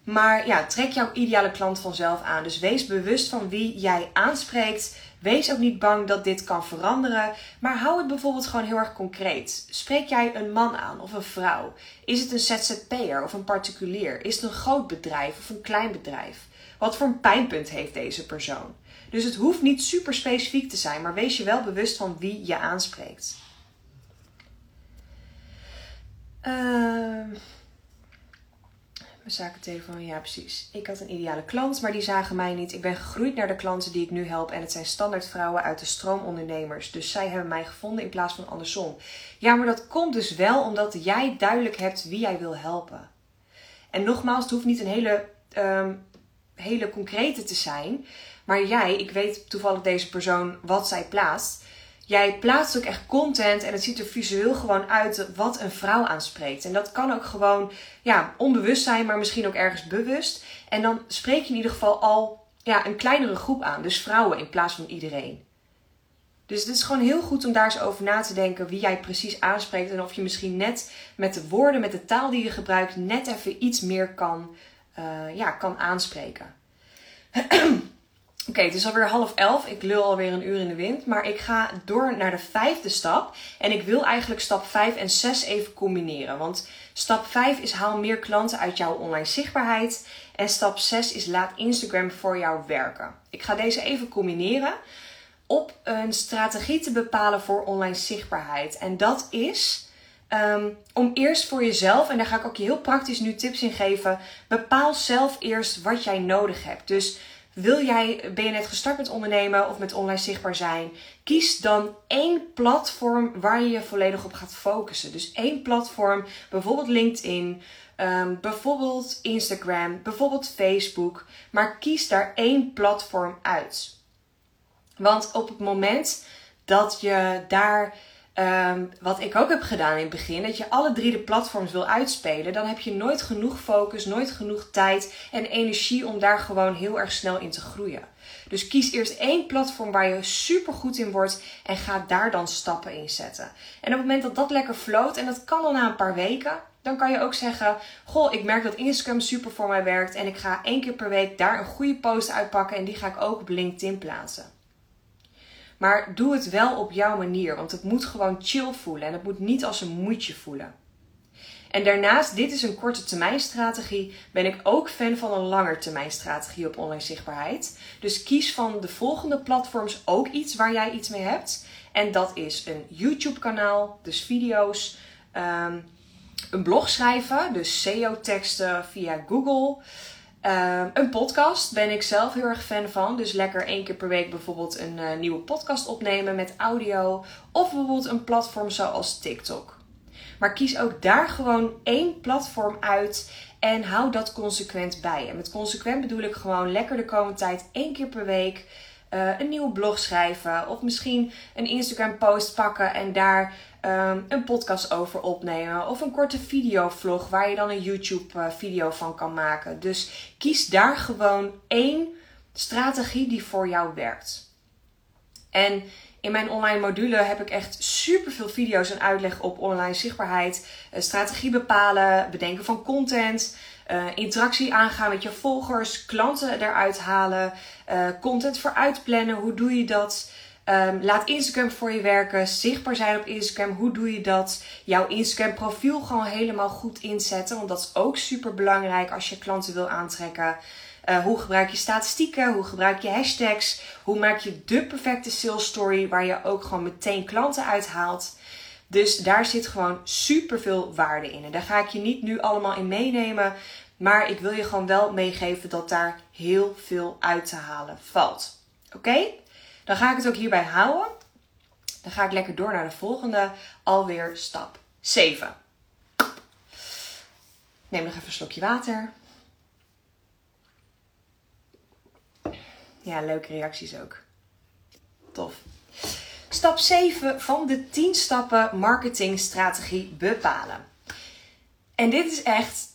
Maar ja, trek jouw ideale klant vanzelf aan. Dus wees bewust van wie jij aanspreekt. Wees ook niet bang dat dit kan veranderen. Maar hou het bijvoorbeeld gewoon heel erg concreet. Spreek jij een man aan of een vrouw? Is het een ZZP'er of een particulier? Is het een groot bedrijf of een klein bedrijf? Wat voor een pijnpunt heeft deze persoon? Dus het hoeft niet super specifiek te zijn, maar wees je wel bewust van wie je aanspreekt. Uh, mijn zakentelefoon, ja precies. Ik had een ideale klant, maar die zagen mij niet. Ik ben gegroeid naar de klanten die ik nu help en het zijn standaard vrouwen uit de stroomondernemers. Dus zij hebben mij gevonden in plaats van andersom. Ja, maar dat komt dus wel omdat jij duidelijk hebt wie jij wil helpen. En nogmaals, het hoeft niet een hele, um, hele concrete te zijn. Maar jij, ik weet toevallig deze persoon wat zij plaatst. Jij plaatst ook echt content en het ziet er visueel gewoon uit wat een vrouw aanspreekt. En dat kan ook gewoon ja, onbewust zijn, maar misschien ook ergens bewust. En dan spreek je in ieder geval al ja, een kleinere groep aan. Dus vrouwen in plaats van iedereen. Dus het is gewoon heel goed om daar eens over na te denken wie jij precies aanspreekt. En of je misschien net met de woorden, met de taal die je gebruikt, net even iets meer kan, uh, ja, kan aanspreken. [CLEARS THROAT] Oké, het is alweer half elf. Ik lul alweer een uur in de wind. Maar ik ga door naar de vijfde stap. En ik wil eigenlijk stap 5 en 6 even combineren. Want stap 5 is haal meer klanten uit jouw online zichtbaarheid. En stap 6 is laat Instagram voor jou werken. Ik ga deze even combineren op een strategie te bepalen voor online zichtbaarheid. En dat is um, om eerst voor jezelf, en daar ga ik ook je heel praktisch nu tips in geven. Bepaal zelf eerst wat jij nodig hebt. Dus Wil jij, ben je net gestart met ondernemen of met online zichtbaar zijn? Kies dan één platform waar je je volledig op gaat focussen. Dus één platform, bijvoorbeeld LinkedIn, ehm, bijvoorbeeld Instagram, bijvoorbeeld Facebook. Maar kies daar één platform uit. Want op het moment dat je daar Ehm, wat ik ook heb gedaan in het begin, dat je alle drie de platforms wil uitspelen, dan heb je nooit genoeg focus, nooit genoeg tijd en energie om daar gewoon heel erg snel in te groeien. Dus kies eerst één platform waar je super goed in wordt en ga daar dan stappen in zetten. En op het moment dat dat lekker floot, en dat kan al na een paar weken, dan kan je ook zeggen: Goh, ik merk dat Instagram super voor mij werkt en ik ga één keer per week daar een goede post uitpakken en die ga ik ook op LinkedIn plaatsen. Maar doe het wel op jouw manier, want het moet gewoon chill voelen en het moet niet als een moedje voelen. En daarnaast, dit is een korte termijn strategie, ben ik ook fan van een langer termijn strategie op online zichtbaarheid. Dus kies van de volgende platforms ook iets waar jij iets mee hebt. En dat is een YouTube kanaal, dus video's, um, een blog schrijven, dus SEO teksten via Google. Ehm, een podcast ben ik zelf heel erg fan van. Dus lekker één keer per week bijvoorbeeld een uh, nieuwe podcast opnemen met audio. Of bijvoorbeeld een platform zoals TikTok. Maar kies ook daar gewoon één platform uit en hou dat consequent bij. En met consequent bedoel ik gewoon lekker de komende tijd één keer per week uh, een nieuwe blog schrijven. Of misschien een Instagram post pakken en daar um, een podcast over opnemen. Of een korte videovlog waar je dan een YouTube uh, video van kan maken. Dus kies daar gewoon één strategie die voor jou werkt. En in mijn online module heb ik echt super veel video's en uitleg op online zichtbaarheid, uh, strategie bepalen, bedenken van content, uh, interactie aangaan met je volgers, klanten eruit halen, content vooruit plannen. Hoe doe je dat? Um, laat Instagram voor je werken. Zichtbaar zijn op Instagram. Hoe doe je dat? Jouw Instagram profiel gewoon helemaal goed inzetten. Want dat is ook super belangrijk als je klanten wil aantrekken. Uh, hoe gebruik je statistieken? Hoe gebruik je hashtags? Hoe maak je de perfecte sales story waar je ook gewoon meteen klanten uithaalt? Dus daar zit gewoon super veel waarde in. En daar ga ik je niet nu allemaal in meenemen. Maar ik wil je gewoon wel meegeven dat daar heel veel uit te halen valt. Oké? Dan ga ik het ook hierbij houden. Dan ga ik lekker door naar de volgende, alweer stap 7. Neem nog even een slokje water. Ja, leuke reacties ook. Tof. Stap 7 van de 10 stappen marketingstrategie bepalen. En dit is echt,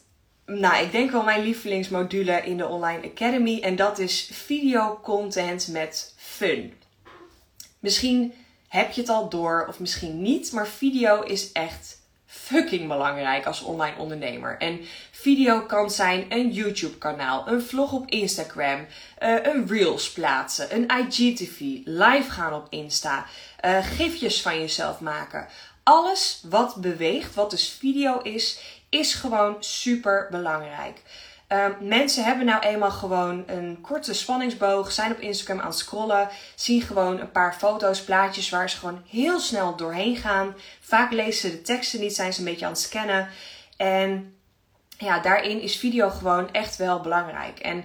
nou, ik denk wel mijn lievelingsmodule in de Online Academy. En dat is video content met fun. Misschien heb je het al door of misschien niet, maar video is echt fucking belangrijk als online ondernemer. En video kan zijn een YouTube kanaal, een vlog op Instagram, uh, een reels plaatsen, een IGTV, live gaan op Insta, uh, gifjes van jezelf maken. Alles wat beweegt, wat dus video is, is gewoon super belangrijk. Um, mensen hebben nou eenmaal gewoon een korte spanningsboog, zijn op Instagram aan het scrollen, zien gewoon een paar foto's, plaatjes waar ze gewoon heel snel doorheen gaan. Vaak lezen ze de teksten niet, zijn ze een beetje aan het scannen. En ja, daarin is video gewoon echt wel belangrijk. En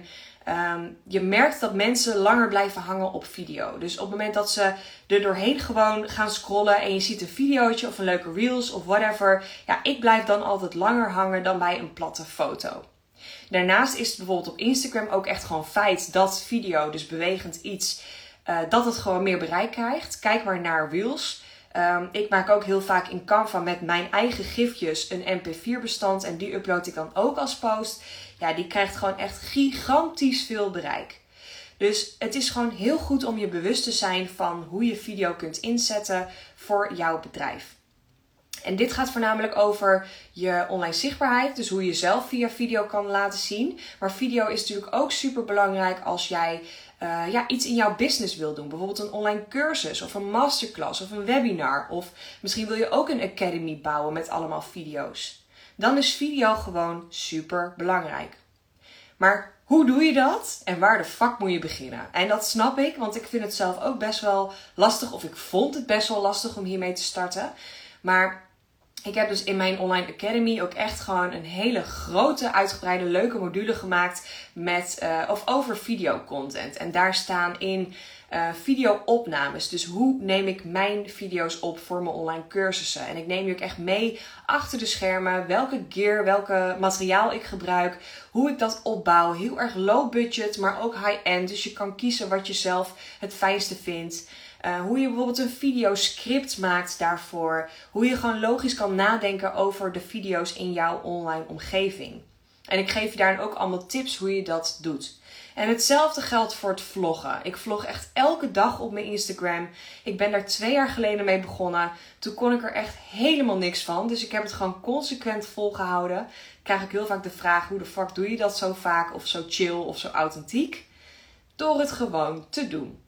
um, je merkt dat mensen langer blijven hangen op video. Dus op het moment dat ze er doorheen gewoon gaan scrollen en je ziet een videootje of een leuke reels of whatever, ja, ik blijf dan altijd langer hangen dan bij een platte foto. Daarnaast is het bijvoorbeeld op Instagram ook echt gewoon feit dat video, dus bewegend iets, uh, dat het gewoon meer bereik krijgt. Kijk maar naar Reels. Um, ik maak ook heel vaak in Canva met mijn eigen gifjes een mp4 bestand en die upload ik dan ook als post. Ja, die krijgt gewoon echt gigantisch veel bereik. Dus het is gewoon heel goed om je bewust te zijn van hoe je video kunt inzetten voor jouw bedrijf. En dit gaat voornamelijk over je online zichtbaarheid, dus hoe je jezelf via video kan laten zien. Maar video is natuurlijk ook super belangrijk als jij uh, ja, iets in jouw business wil doen. Bijvoorbeeld een online cursus of een masterclass of een webinar. Of misschien wil je ook een academy bouwen met allemaal video's. Dan is video gewoon super belangrijk. Maar hoe doe je dat en waar de fuck moet je beginnen? En dat snap ik, want ik vind het zelf ook best wel lastig, of ik vond het best wel lastig om hiermee te starten. Maar ik heb dus in mijn online academy ook echt gewoon een hele grote, uitgebreide, leuke module gemaakt met uh, of over videocontent. En daar staan in uh, video-opnames. Dus hoe neem ik mijn video's op voor mijn online cursussen? En ik neem je ook echt mee achter de schermen. Welke gear, welke materiaal ik gebruik. Hoe ik dat opbouw. Heel erg low budget, maar ook high-end. Dus je kan kiezen wat je zelf het fijnste vindt. Uh, hoe je bijvoorbeeld een videoscript maakt daarvoor. Hoe je gewoon logisch kan nadenken over de video's in jouw online omgeving. En ik geef je daar ook allemaal tips hoe je dat doet. En hetzelfde geldt voor het vloggen. Ik vlog echt elke dag op mijn Instagram. Ik ben daar twee jaar geleden mee begonnen. Toen kon ik er echt helemaal niks van. Dus ik heb het gewoon consequent volgehouden. Krijg ik heel vaak de vraag: hoe de fuck doe je dat zo vaak? Of zo chill of zo authentiek? Door het gewoon te doen.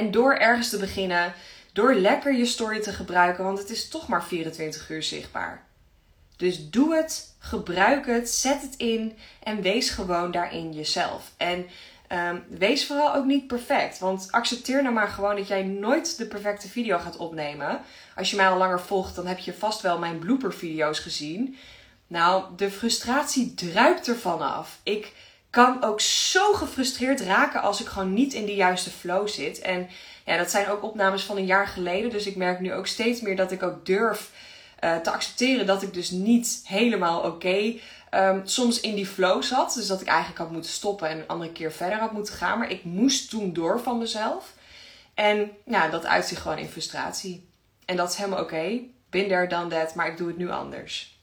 En door ergens te beginnen, door lekker je story te gebruiken, want het is toch maar 24 uur zichtbaar. Dus doe het, gebruik het, zet het in en wees gewoon daarin jezelf. En um, wees vooral ook niet perfect. Want accepteer nou maar gewoon dat jij nooit de perfecte video gaat opnemen. Als je mij al langer volgt, dan heb je vast wel mijn blooper video's gezien. Nou, de frustratie druipt ervan af. Ik kan ook zo gefrustreerd raken als ik gewoon niet in de juiste flow zit. En ja, dat zijn ook opnames van een jaar geleden. Dus ik merk nu ook steeds meer dat ik ook durf uh, te accepteren dat ik dus niet helemaal oké um, soms in die flow zat. Dus dat ik eigenlijk had moeten stoppen en een andere keer verder had moeten gaan. Maar ik moest toen door van mezelf. En ja, dat uit zich gewoon in frustratie. En dat is helemaal oké. Okay. Bin there, that. Maar ik doe het nu anders.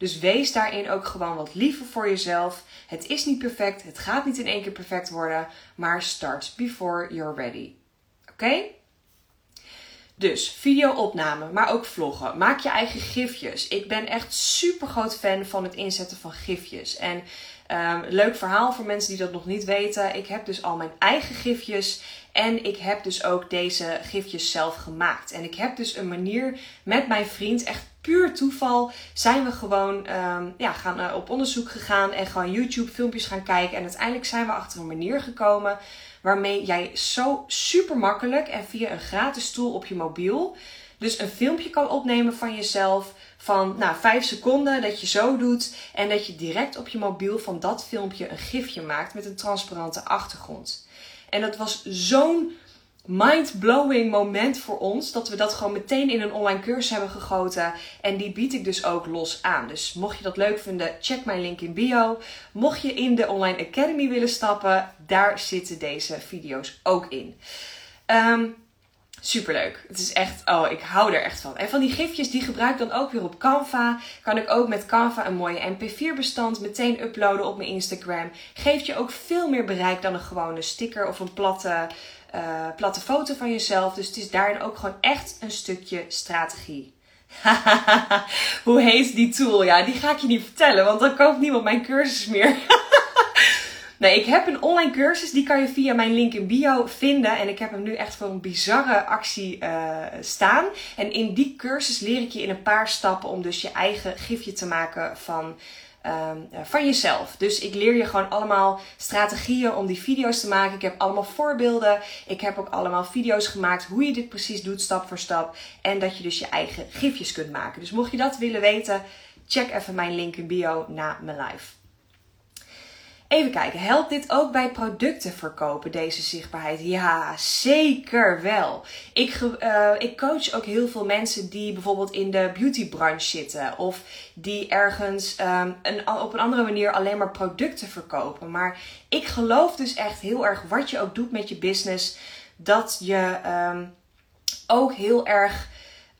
Dus wees daarin ook gewoon wat liever voor jezelf. Het is niet perfect. Het gaat niet in één keer perfect worden. Maar start before you're ready. Oké? Dus videoopname, maar ook vloggen. Maak je eigen gifjes. Ik ben echt super groot fan van het inzetten van gifjes. En um, leuk verhaal voor mensen die dat nog niet weten. Ik heb dus al mijn eigen gifjes. En ik heb dus ook deze gifjes zelf gemaakt. En ik heb dus een manier met mijn vriend, echt puur toeval, zijn we gewoon um, ja, gaan, uh, op onderzoek gegaan en gewoon YouTube filmpjes gaan kijken. En uiteindelijk zijn we achter een manier gekomen waarmee jij zo super makkelijk en via een gratis tool op je mobiel dus een filmpje kan opnemen van jezelf van nou, 5 seconden dat je zo doet en dat je direct op je mobiel van dat filmpje een gifje maakt met een transparante achtergrond. En dat was zo'n mind-blowing moment voor ons. Dat we dat gewoon meteen in een online cursus hebben gegoten. En die bied ik dus ook los aan. Dus mocht je dat leuk vinden, check mijn link in bio. Mocht je in de Online Academy willen stappen, daar zitten deze video's ook in. Um, Superleuk. Het is echt, oh, ik hou er echt van. En van die gifjes, die gebruik ik dan ook weer op Canva. Kan ik ook met Canva een mooie MP4 bestand meteen uploaden op mijn Instagram. Geeft je ook veel meer bereik dan een gewone sticker of een platte uh, platte foto van jezelf. Dus het is daarin ook gewoon echt een stukje strategie. [LAUGHS] Hoe heet die tool? Ja, die ga ik je niet vertellen, want dan koopt niemand mijn cursus meer. [LAUGHS] nee, ik heb een online cursus, die kan je via mijn link in bio vinden. En ik heb hem nu echt voor een bizarre actie uh, staan. En in die cursus leer ik je in een paar stappen om dus je eigen gifje te maken van um, van jezelf. Dus ik leer je gewoon allemaal strategieën om die video's te maken. Ik heb allemaal voorbeelden. Ik heb ook allemaal video's gemaakt hoe je dit precies doet, stap voor stap. En dat je dus je eigen gifjes kunt maken. Dus mocht je dat willen weten, check even mijn link in bio na mijn live. Even kijken, helpt dit ook bij producten verkopen, deze zichtbaarheid? Ja, zeker wel. Ik, uh, ik coach ook heel veel mensen die bijvoorbeeld in de beautybranche zitten. Of die ergens um, een, op een andere manier alleen maar producten verkopen. Maar ik geloof dus echt heel erg wat je ook doet met je business. Dat je um, ook heel erg...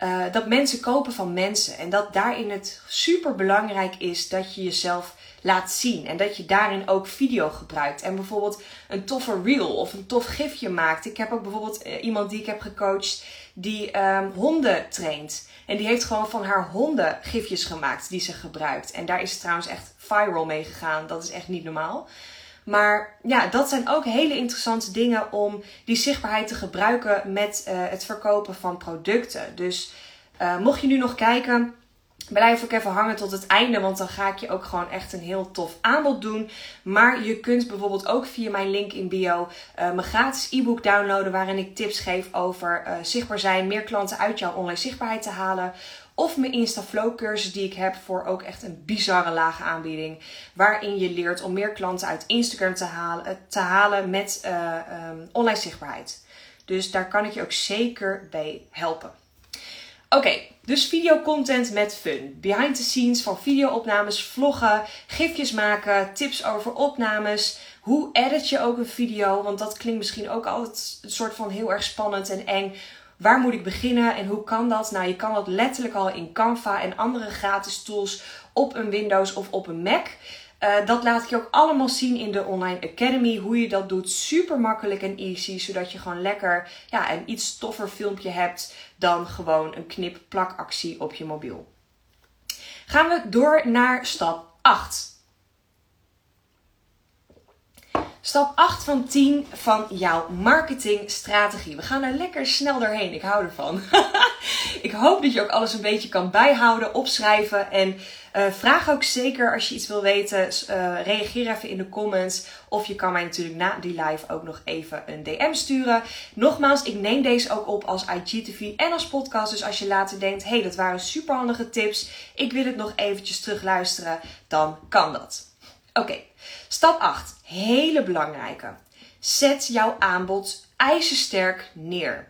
Uh, dat mensen kopen van mensen. En dat daarin het super belangrijk is dat je jezelf laat zien. En dat je daarin ook video gebruikt. En bijvoorbeeld een toffe reel of een tof gifje maakt. Ik heb ook bijvoorbeeld eh, iemand die ik heb gecoacht die um, honden traint. En die heeft gewoon van haar honden gifjes gemaakt die ze gebruikt. En daar is trouwens echt viral mee gegaan. Dat is echt niet normaal. Maar ja, dat zijn ook hele interessante dingen om die zichtbaarheid te gebruiken met uh, het verkopen van producten. Dus uh, mocht je nu nog kijken Blijf ook even hangen tot het einde, want dan ga ik je ook gewoon echt een heel tof aanbod doen. Maar je kunt bijvoorbeeld ook via mijn link in bio uh, mijn gratis e-book downloaden waarin ik tips geef over uh, zichtbaar zijn, meer klanten uit jouw online zichtbaarheid te halen. Of mijn InstaFlow cursus die ik heb voor ook echt een bizarre lage aanbieding. Waarin je leert om meer klanten uit Instagram te halen, eh, te halen met um, online zichtbaarheid. Dus daar kan ik je ook zeker bij helpen. Oké, dus videocontent met fun. Behind the scenes van videoopnames, vloggen, gifjes maken, tips over opnames. Hoe edit je ook een video? Want dat klinkt misschien ook altijd een soort van heel erg spannend en eng. Waar moet ik beginnen en hoe kan dat? Nou, je kan dat letterlijk al in Canva en andere gratis tools op een Windows of op een Mac. Uh, dat laat ik je ook allemaal zien in de Online Academy. Hoe je dat doet. Super makkelijk en easy. Zodat je gewoon lekker ja, een iets toffer filmpje hebt dan gewoon een knip-plak actie op je mobiel. Gaan we door naar stap 8. Stap 8 van 10 van jouw marketingstrategie. We gaan er lekker snel doorheen. Ik hou ervan. [LAUGHS] ik hoop dat je ook alles een beetje kan bijhouden, opschrijven. En uh, vraag ook zeker als je iets wil weten. Uh, reageer even in de comments. Of je kan mij natuurlijk na die live ook nog even een DM sturen. Nogmaals, ik neem deze ook op als IGTV en als podcast. Dus als je later denkt, hey, dat waren superhandige tips. Ik wil het nog eventjes terugluisteren. Dan kan dat. Oké, stap 8. Hele belangrijke. Zet jouw aanbod ijzersterk neer.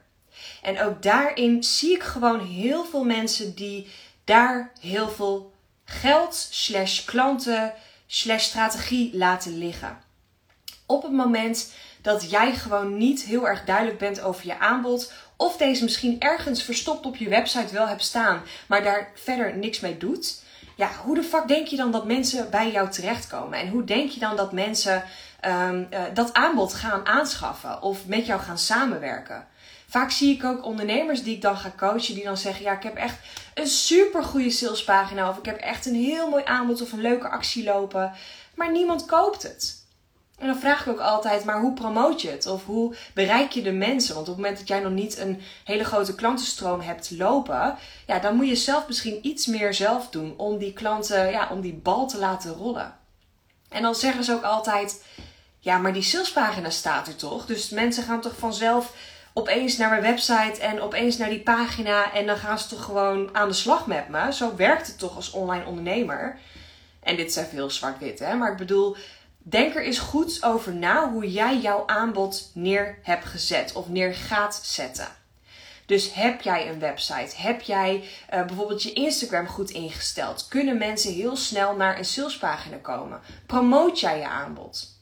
En ook daarin zie ik gewoon heel veel mensen die daar heel veel geld, slash klanten, slash strategie laten liggen. Op het moment dat jij gewoon niet heel erg duidelijk bent over je aanbod, of deze misschien ergens verstopt op je website wel hebt staan, maar daar verder niks mee doet, ja, hoe de fuck denk je dan dat mensen bij jou terechtkomen? En hoe denk je dan dat mensen um, uh, dat aanbod gaan aanschaffen of met jou gaan samenwerken? Vaak zie ik ook ondernemers die ik dan ga coachen, die dan zeggen: Ja, ik heb echt een super goede salespagina, of ik heb echt een heel mooi aanbod of een leuke actie lopen, maar niemand koopt het. En dan vraag ik ook altijd, maar hoe promoot je het? Of hoe bereik je de mensen? Want op het moment dat jij nog niet een hele grote klantenstroom hebt lopen, ja, dan moet je zelf misschien iets meer zelf doen om die klanten, ja, om die bal te laten rollen. En dan zeggen ze ook altijd, ja, maar die salespagina staat er toch? Dus mensen gaan toch vanzelf opeens naar mijn website en opeens naar die pagina en dan gaan ze toch gewoon aan de slag met me. Zo werkt het toch als online ondernemer. En dit zijn veel zwart-wit, hè? Maar ik bedoel, Denk er eens goed over na hoe jij jouw aanbod neer hebt gezet of neer gaat zetten. Dus heb jij een website? Heb jij uh, bijvoorbeeld je Instagram goed ingesteld? Kunnen mensen heel snel naar een salespagina komen? Promoot jij je aanbod?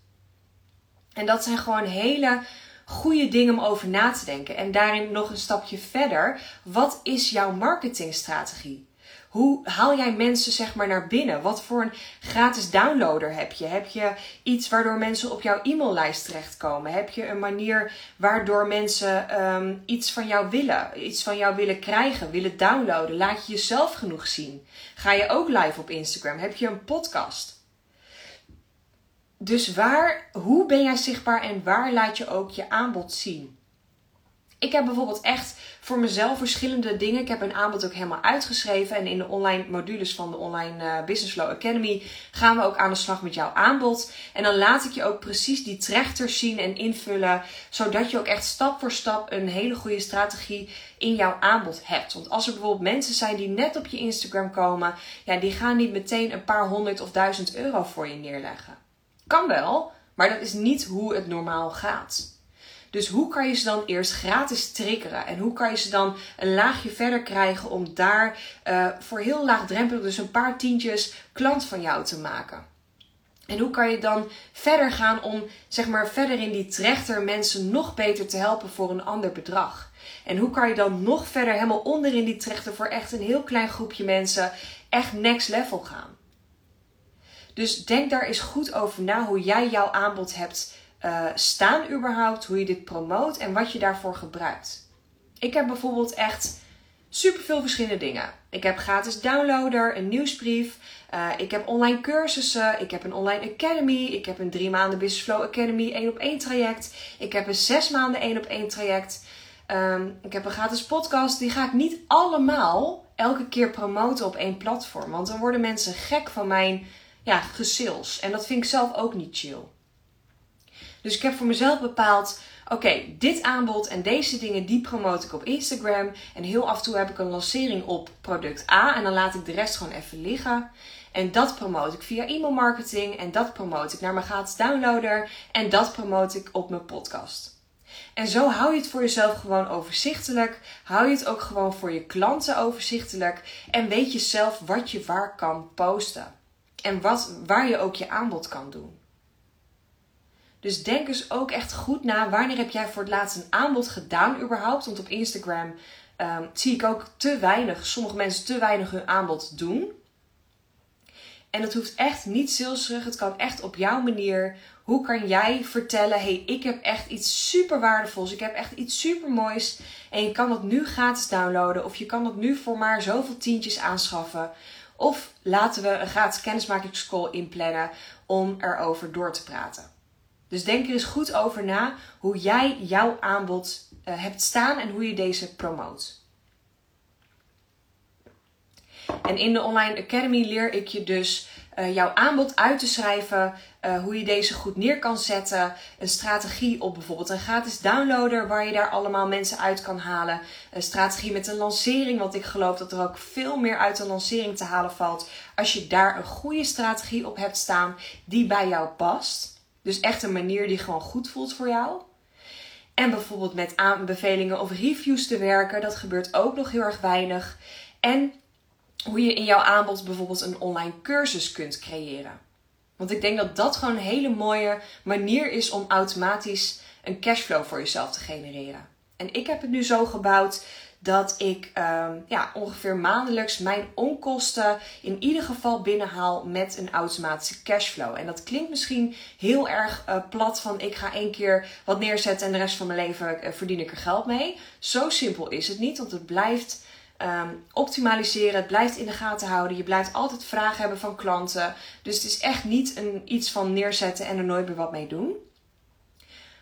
En dat zijn gewoon hele goede dingen om over na te denken. En daarin nog een stapje verder. Wat is jouw marketingstrategie? Hoe haal jij mensen zeg maar naar binnen? Wat voor een gratis downloader heb je? Heb je iets waardoor mensen op jouw e-maillijst terechtkomen? Heb je een manier waardoor mensen um, iets van jou willen? Iets van jou willen krijgen, willen downloaden? Laat je jezelf genoeg zien? Ga je ook live op Instagram? Heb je een podcast? Dus waar, hoe ben jij zichtbaar en waar laat je ook je aanbod zien? Ik heb bijvoorbeeld echt voor mezelf verschillende dingen. Ik heb een aanbod ook helemaal uitgeschreven. En in de online modules van de Online uh, Business Flow Academy gaan we ook aan de slag met jouw aanbod. En dan laat ik je ook precies die trechters zien en invullen. Zodat je ook echt stap voor stap een hele goede strategie in jouw aanbod hebt. Want als er bijvoorbeeld mensen zijn die net op je Instagram komen. Ja, die gaan niet meteen een paar honderd of duizend euro voor je neerleggen. Kan wel, maar dat is niet hoe het normaal gaat. Dus hoe kan je ze dan eerst gratis triggeren? En hoe kan je ze dan een laagje verder krijgen om daar uh, voor heel laagdrempelig, dus een paar tientjes, klant van jou te maken? En hoe kan je dan verder gaan om, zeg maar, verder in die trechter mensen nog beter te helpen voor een ander bedrag? En hoe kan je dan nog verder helemaal onder in die trechter voor echt een heel klein groepje mensen echt next level gaan? Dus denk daar eens goed over na hoe jij jouw aanbod hebt uh, staan überhaupt, hoe je dit promoot en wat je daarvoor gebruikt. Ik heb bijvoorbeeld echt super veel verschillende dingen. Ik heb gratis downloader, een nieuwsbrief, uh, ik heb online cursussen, ik heb een online academy, ik heb een drie maanden Business Flow Academy 1 op 1 traject, ik heb een zes maanden 1 op 1 traject, um, ik heb een gratis podcast. Die ga ik niet allemaal elke keer promoten op één platform. Want dan worden mensen gek van mijn ja, gesales. En dat vind ik zelf ook niet chill. Dus ik heb voor mezelf bepaald: oké, dit aanbod en deze dingen die promote ik op Instagram. En heel af en toe heb ik een lancering op product A. En dan laat ik de rest gewoon even liggen. En dat promote ik via e-mail marketing. En dat promote ik naar mijn gratis downloader. En dat promote ik op mijn podcast. En zo hou je het voor jezelf gewoon overzichtelijk. Hou je het ook gewoon voor je klanten overzichtelijk. En weet je zelf wat je waar kan posten. En wat, waar je ook je aanbod kan doen. Dus denk eens ook echt goed na. Wanneer heb jij voor het laatst een aanbod gedaan überhaupt? Want op Instagram ehm, zie ik ook te weinig, sommige mensen te weinig hun aanbod doen. En het hoeft echt niet salesig. Het kan echt op jouw manier. Hoe kan jij vertellen: hey, ik heb echt iets super waardevols. Ik heb echt iets super moois. En je kan dat nu gratis downloaden. Of je kan dat nu voor maar zoveel tientjes aanschaffen. Of laten we een gratis kennismakingscall inplannen om erover door te praten. Dus denk er eens goed over na hoe jij jouw aanbod uh, hebt staan en hoe je deze promoot. En in de Online Academy leer ik je dus uh, jouw aanbod uit te schrijven, uh, hoe je deze goed neer kan zetten, een strategie op bijvoorbeeld een gratis downloader waar je daar allemaal mensen uit kan halen, een strategie met een lancering, want ik geloof dat er ook veel meer uit een lancering te halen valt als je daar een goede strategie op hebt staan die bij jou past. Dus echt een manier die gewoon goed voelt voor jou. En bijvoorbeeld met aanbevelingen of reviews te werken, dat gebeurt ook nog heel erg weinig. En hoe je in jouw aanbod bijvoorbeeld een online cursus kunt creëren. Want ik denk dat dat gewoon een hele mooie manier is om automatisch een cashflow voor jezelf te genereren. En ik heb het nu zo gebouwd dat ik um, ja, ongeveer maandelijks mijn onkosten in ieder geval binnenhaal met een automatische cashflow. En dat klinkt misschien heel erg uh, plat van ik ga één keer wat neerzetten en de rest van mijn leven uh, verdien ik er geld mee. Zo simpel is het niet, want het blijft um, optimaliseren, het blijft in de gaten houden. Je blijft altijd vragen hebben van klanten. Dus het is echt niet een, iets van neerzetten en er nooit meer wat mee doen.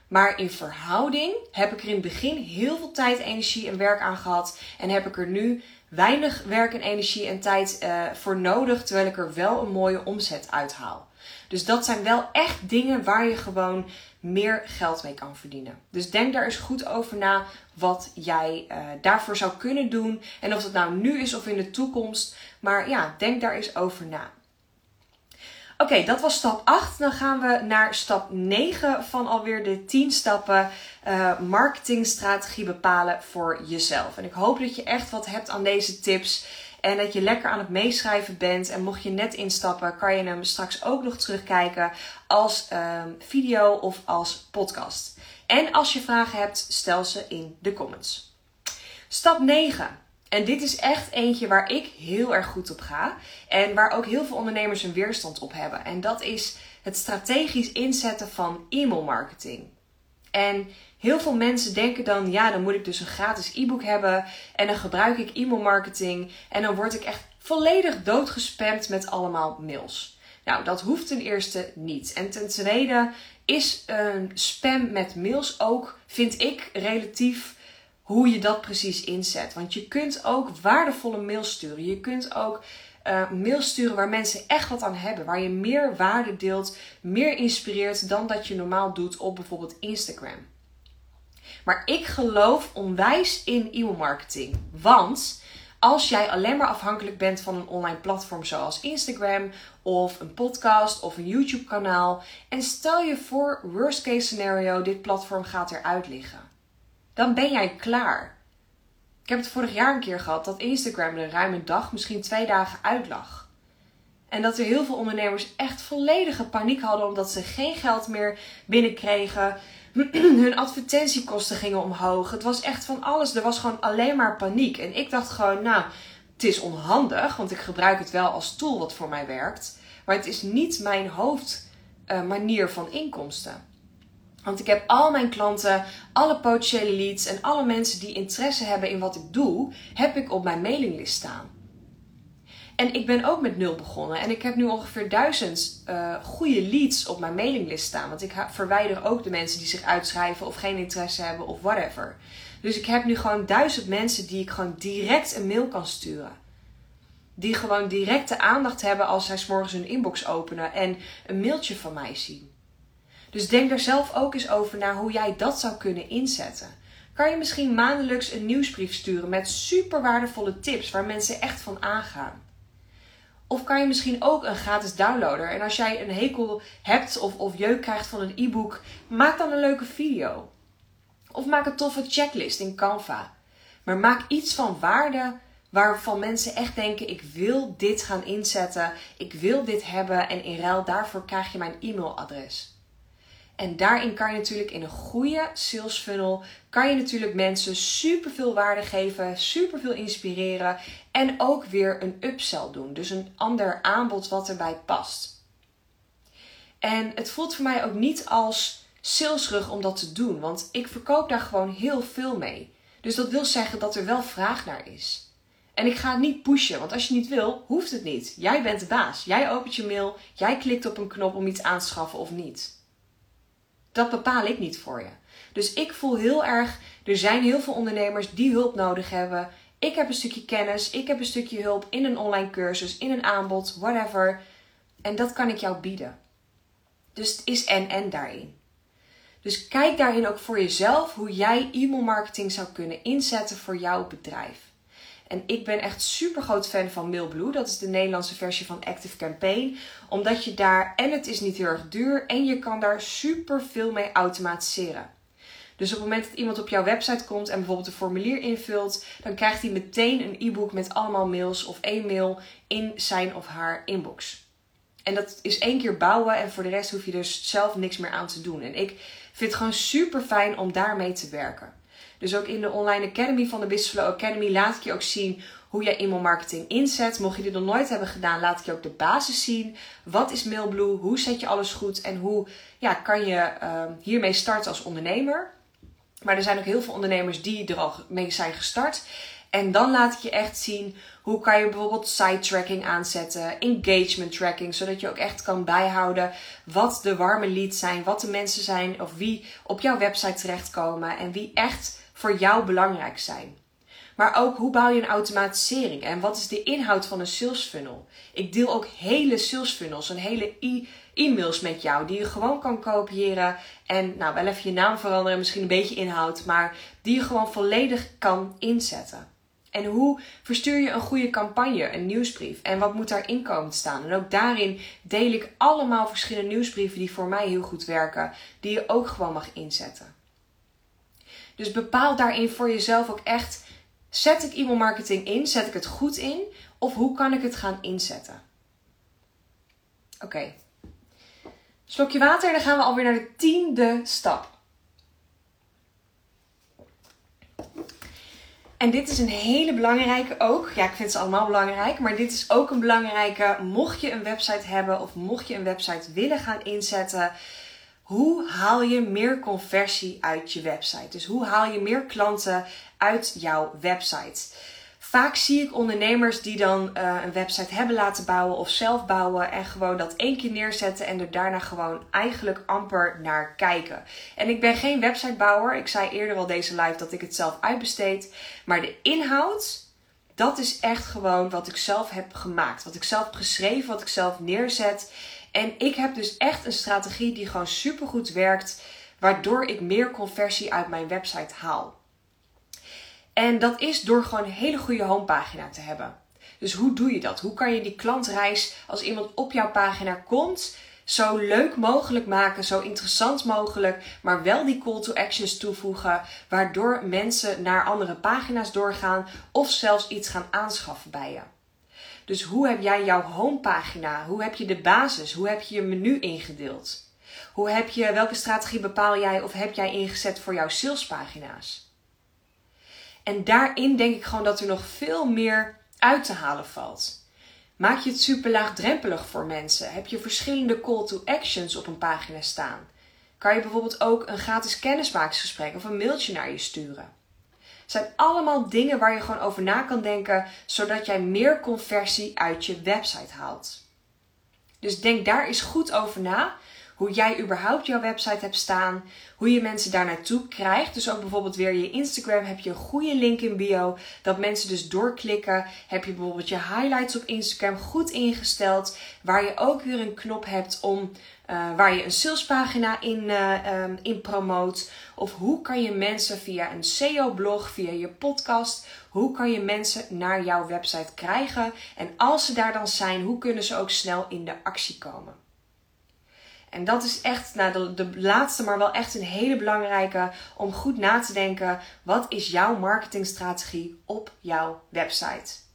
Maar in verhouding heb ik er in het begin heel veel tijd, energie en werk aan gehad. En heb ik er nu weinig werk en energie en tijd uh, voor nodig. Terwijl ik er wel een mooie omzet uithaal. Dus dat zijn wel echt dingen waar je gewoon meer geld mee kan verdienen. Dus denk daar eens goed over na wat jij uh, daarvoor zou kunnen doen. En of het nou nu is of in de toekomst. Maar ja, denk daar eens over na. Oké, dat was stap 8. Dan gaan we naar stap 9 van alweer de 10 stappen uh, marketingstrategie bepalen voor jezelf. En ik hoop dat je echt wat hebt aan deze tips. En dat je lekker aan het meeschrijven bent. En mocht je net instappen, kan je hem straks ook nog terugkijken als uh, video of als podcast. En als je vragen hebt, stel ze in de comments. Stap 9. En dit is echt eentje waar ik heel erg goed op ga. En waar ook heel veel ondernemers een weerstand op hebben. En dat is het strategisch inzetten van e-mail marketing. En heel veel mensen denken dan, ja, dan moet ik dus een gratis e-book hebben. En dan gebruik ik e-mail marketing. En dan word ik echt volledig doodgespamd met allemaal mails. Nou, dat hoeft ten eerste niet. En ten tweede is een spam met mails ook, vind ik, relatief hoe je dat precies inzet. Want je kunt ook waardevolle mails sturen. Je kunt ook uh, mails sturen waar mensen echt wat aan hebben. Waar je meer waarde deelt, meer inspireert dan dat je normaal doet op bijvoorbeeld Instagram. Maar ik geloof onwijs in e-mail marketing. Want als jij alleen maar afhankelijk bent van een online platform zoals Instagram of een podcast of een YouTube kanaal. En stel je voor, worst case scenario, dit platform gaat eruit liggen dan ben jij klaar. Ik heb het vorig jaar een keer gehad dat Instagram er ruim een dag, misschien twee dagen uit lag. En dat er heel veel ondernemers echt volledige paniek hadden omdat ze geen geld meer binnenkregen. [CLEARS THROAT] Hun advertentiekosten gingen omhoog. Het was echt van alles. Er was gewoon alleen maar paniek. En ik dacht gewoon, nou, het is onhandig, want ik gebruik het wel als tool wat voor mij werkt. Maar het is niet mijn hoofdmanier uh, van inkomsten. Want ik heb al mijn klanten, alle potentiële leads en alle mensen die interesse hebben in wat ik doe, heb ik op mijn mailinglist staan. En ik ben ook met nul begonnen. En ik heb nu ongeveer duizend uh, goede leads op mijn mailinglist staan. Want ik verwijder ook de mensen die zich uitschrijven of geen interesse hebben of whatever. Dus ik heb nu gewoon duizend mensen die ik gewoon direct een mail kan sturen. Die gewoon directe aandacht hebben als zij s'morgens hun inbox openen en een mailtje van mij zien. Dus denk daar zelf ook eens over naar hoe jij dat zou kunnen inzetten. Kan je misschien maandelijks een nieuwsbrief sturen met super waardevolle tips waar mensen echt van aangaan? Of kan je misschien ook een gratis downloader. En als jij een hekel hebt of, of jeuk krijgt van een e-book, maak dan een leuke video. Of maak een toffe checklist in Canva. Maar maak iets van waarde waarvan mensen echt denken: ik wil dit gaan inzetten, ik wil dit hebben en in ruil daarvoor krijg je mijn e-mailadres. En daarin kan je natuurlijk in een goede sales funnel kan je natuurlijk mensen super veel waarde geven, super veel inspireren en ook weer een upsell doen. Dus een ander aanbod wat erbij past. En het voelt voor mij ook niet als salesrug om dat te doen, want ik verkoop daar gewoon heel veel mee. Dus dat wil zeggen dat er wel vraag naar is. En ik ga het niet pushen, want als je niet wil, hoeft het niet. Jij bent de baas. Jij opent je mail, jij klikt op een knop om iets aan te schaffen of niet. Dat bepaal ik niet voor je. Dus ik voel heel erg, er zijn heel veel ondernemers die hulp nodig hebben. Ik heb een stukje kennis, ik heb een stukje hulp in een online cursus, in een aanbod, whatever. En dat kan ik jou bieden. Dus het is en en daarin. Dus kijk daarin ook voor jezelf hoe jij e-mail marketing zou kunnen inzetten voor jouw bedrijf. En ik ben echt super groot fan van Mailblue. Dat is de Nederlandse versie van Active Campaign. Omdat je daar, en het is niet heel erg duur, en je kan daar super veel mee automatiseren. Dus op het moment dat iemand op jouw website komt en bijvoorbeeld een formulier invult, dan krijgt hij meteen een e-book met allemaal mails of één mail in zijn of haar inbox. En dat is één keer bouwen en voor de rest hoef je dus zelf niks meer aan te doen. En ik vind het gewoon super fijn om daarmee te werken. Dus ook in de online academy van de Business Academy laat ik je ook zien hoe jij e-mail marketing inzet. Mocht je dit nog nooit hebben gedaan, laat ik je ook de basis zien. Wat is Mailblue? Hoe zet je alles goed? En hoe ja, kan je uh, hiermee starten als ondernemer? Maar er zijn ook heel veel ondernemers die er al mee zijn gestart. En dan laat ik je echt zien hoe kan je bijvoorbeeld site tracking aanzetten, engagement tracking, zodat je ook echt kan bijhouden wat de warme leads zijn, wat de mensen zijn of wie op jouw website terechtkomen en wie echt voor jou belangrijk zijn. Maar ook hoe bouw je een automatisering en wat is de inhoud van een sales funnel? Ik deel ook hele sales funnels en hele e-mails met jou die je gewoon kan kopiëren en nou wel even je naam veranderen, misschien een beetje inhoud, maar die je gewoon volledig kan inzetten. En hoe verstuur je een goede campagne, een nieuwsbrief? En wat moet daarin komen staan? En ook daarin deel ik allemaal verschillende nieuwsbrieven die voor mij heel goed werken, die je ook gewoon mag inzetten. Dus bepaal daarin voor jezelf ook echt: zet ik e-mail marketing in? Zet ik het goed in? Of hoe kan ik het gaan inzetten? Oké. Slokje water en dan gaan we alweer naar de tiende stap. En dit is een hele belangrijke ook. Ja, ik vind ze allemaal belangrijk. Maar dit is ook een belangrijke. Mocht je een website hebben of mocht je een website willen gaan inzetten. Hoe haal je meer conversie uit je website? Dus hoe haal je meer klanten uit jouw website? Vaak zie ik ondernemers die dan uh, een website hebben laten bouwen of zelf bouwen en gewoon dat één keer neerzetten en er daarna gewoon eigenlijk amper naar kijken. En ik ben geen websitebouwer. Ik zei eerder al deze live dat ik het zelf uitbesteed. Maar de inhoud, dat is echt gewoon wat ik zelf heb gemaakt. Wat ik zelf heb geschreven, wat ik zelf neerzet. En ik heb dus echt een strategie die gewoon supergoed werkt, waardoor ik meer conversie uit mijn website haal. En dat is door gewoon een hele goede homepagina te hebben. Dus hoe doe je dat? Hoe kan je die klantreis als iemand op jouw pagina komt, zo leuk mogelijk maken, zo interessant mogelijk, maar wel die call to actions toevoegen, waardoor mensen naar andere pagina's doorgaan of zelfs iets gaan aanschaffen bij je. Dus hoe heb jij jouw homepagina? Hoe heb je de basis? Hoe heb je je menu ingedeeld? Hoe heb je, welke strategie bepaal jij of heb jij ingezet voor jouw salespagina's? En daarin denk ik gewoon dat er nog veel meer uit te halen valt. Maak je het super laagdrempelig voor mensen? Heb je verschillende call to actions op een pagina staan? Kan je bijvoorbeeld ook een gratis kennismakingsgesprek of een mailtje naar je sturen? Zijn allemaal dingen waar je gewoon over na kan denken, zodat jij meer conversie uit je website haalt. Dus denk daar eens goed over na. hoe jij überhaupt jouw website hebt staan, hoe je mensen daar naartoe krijgt. Dus ook bijvoorbeeld weer je Instagram heb je een goede link in bio, dat mensen dus doorklikken. Heb je bijvoorbeeld je highlights op Instagram goed ingesteld, waar je ook weer een knop hebt om uh, waar je een salespagina in, uh, in promoot. Of hoe kan je mensen via een SEO-blog, via je podcast, hoe kan je mensen naar jouw website krijgen? En als ze daar dan zijn, hoe kunnen ze ook snel in de actie komen? En dat is echt nou, de, de laatste, maar wel echt een hele belangrijke om goed na te denken. Wat is jouw marketingstrategie op jouw website?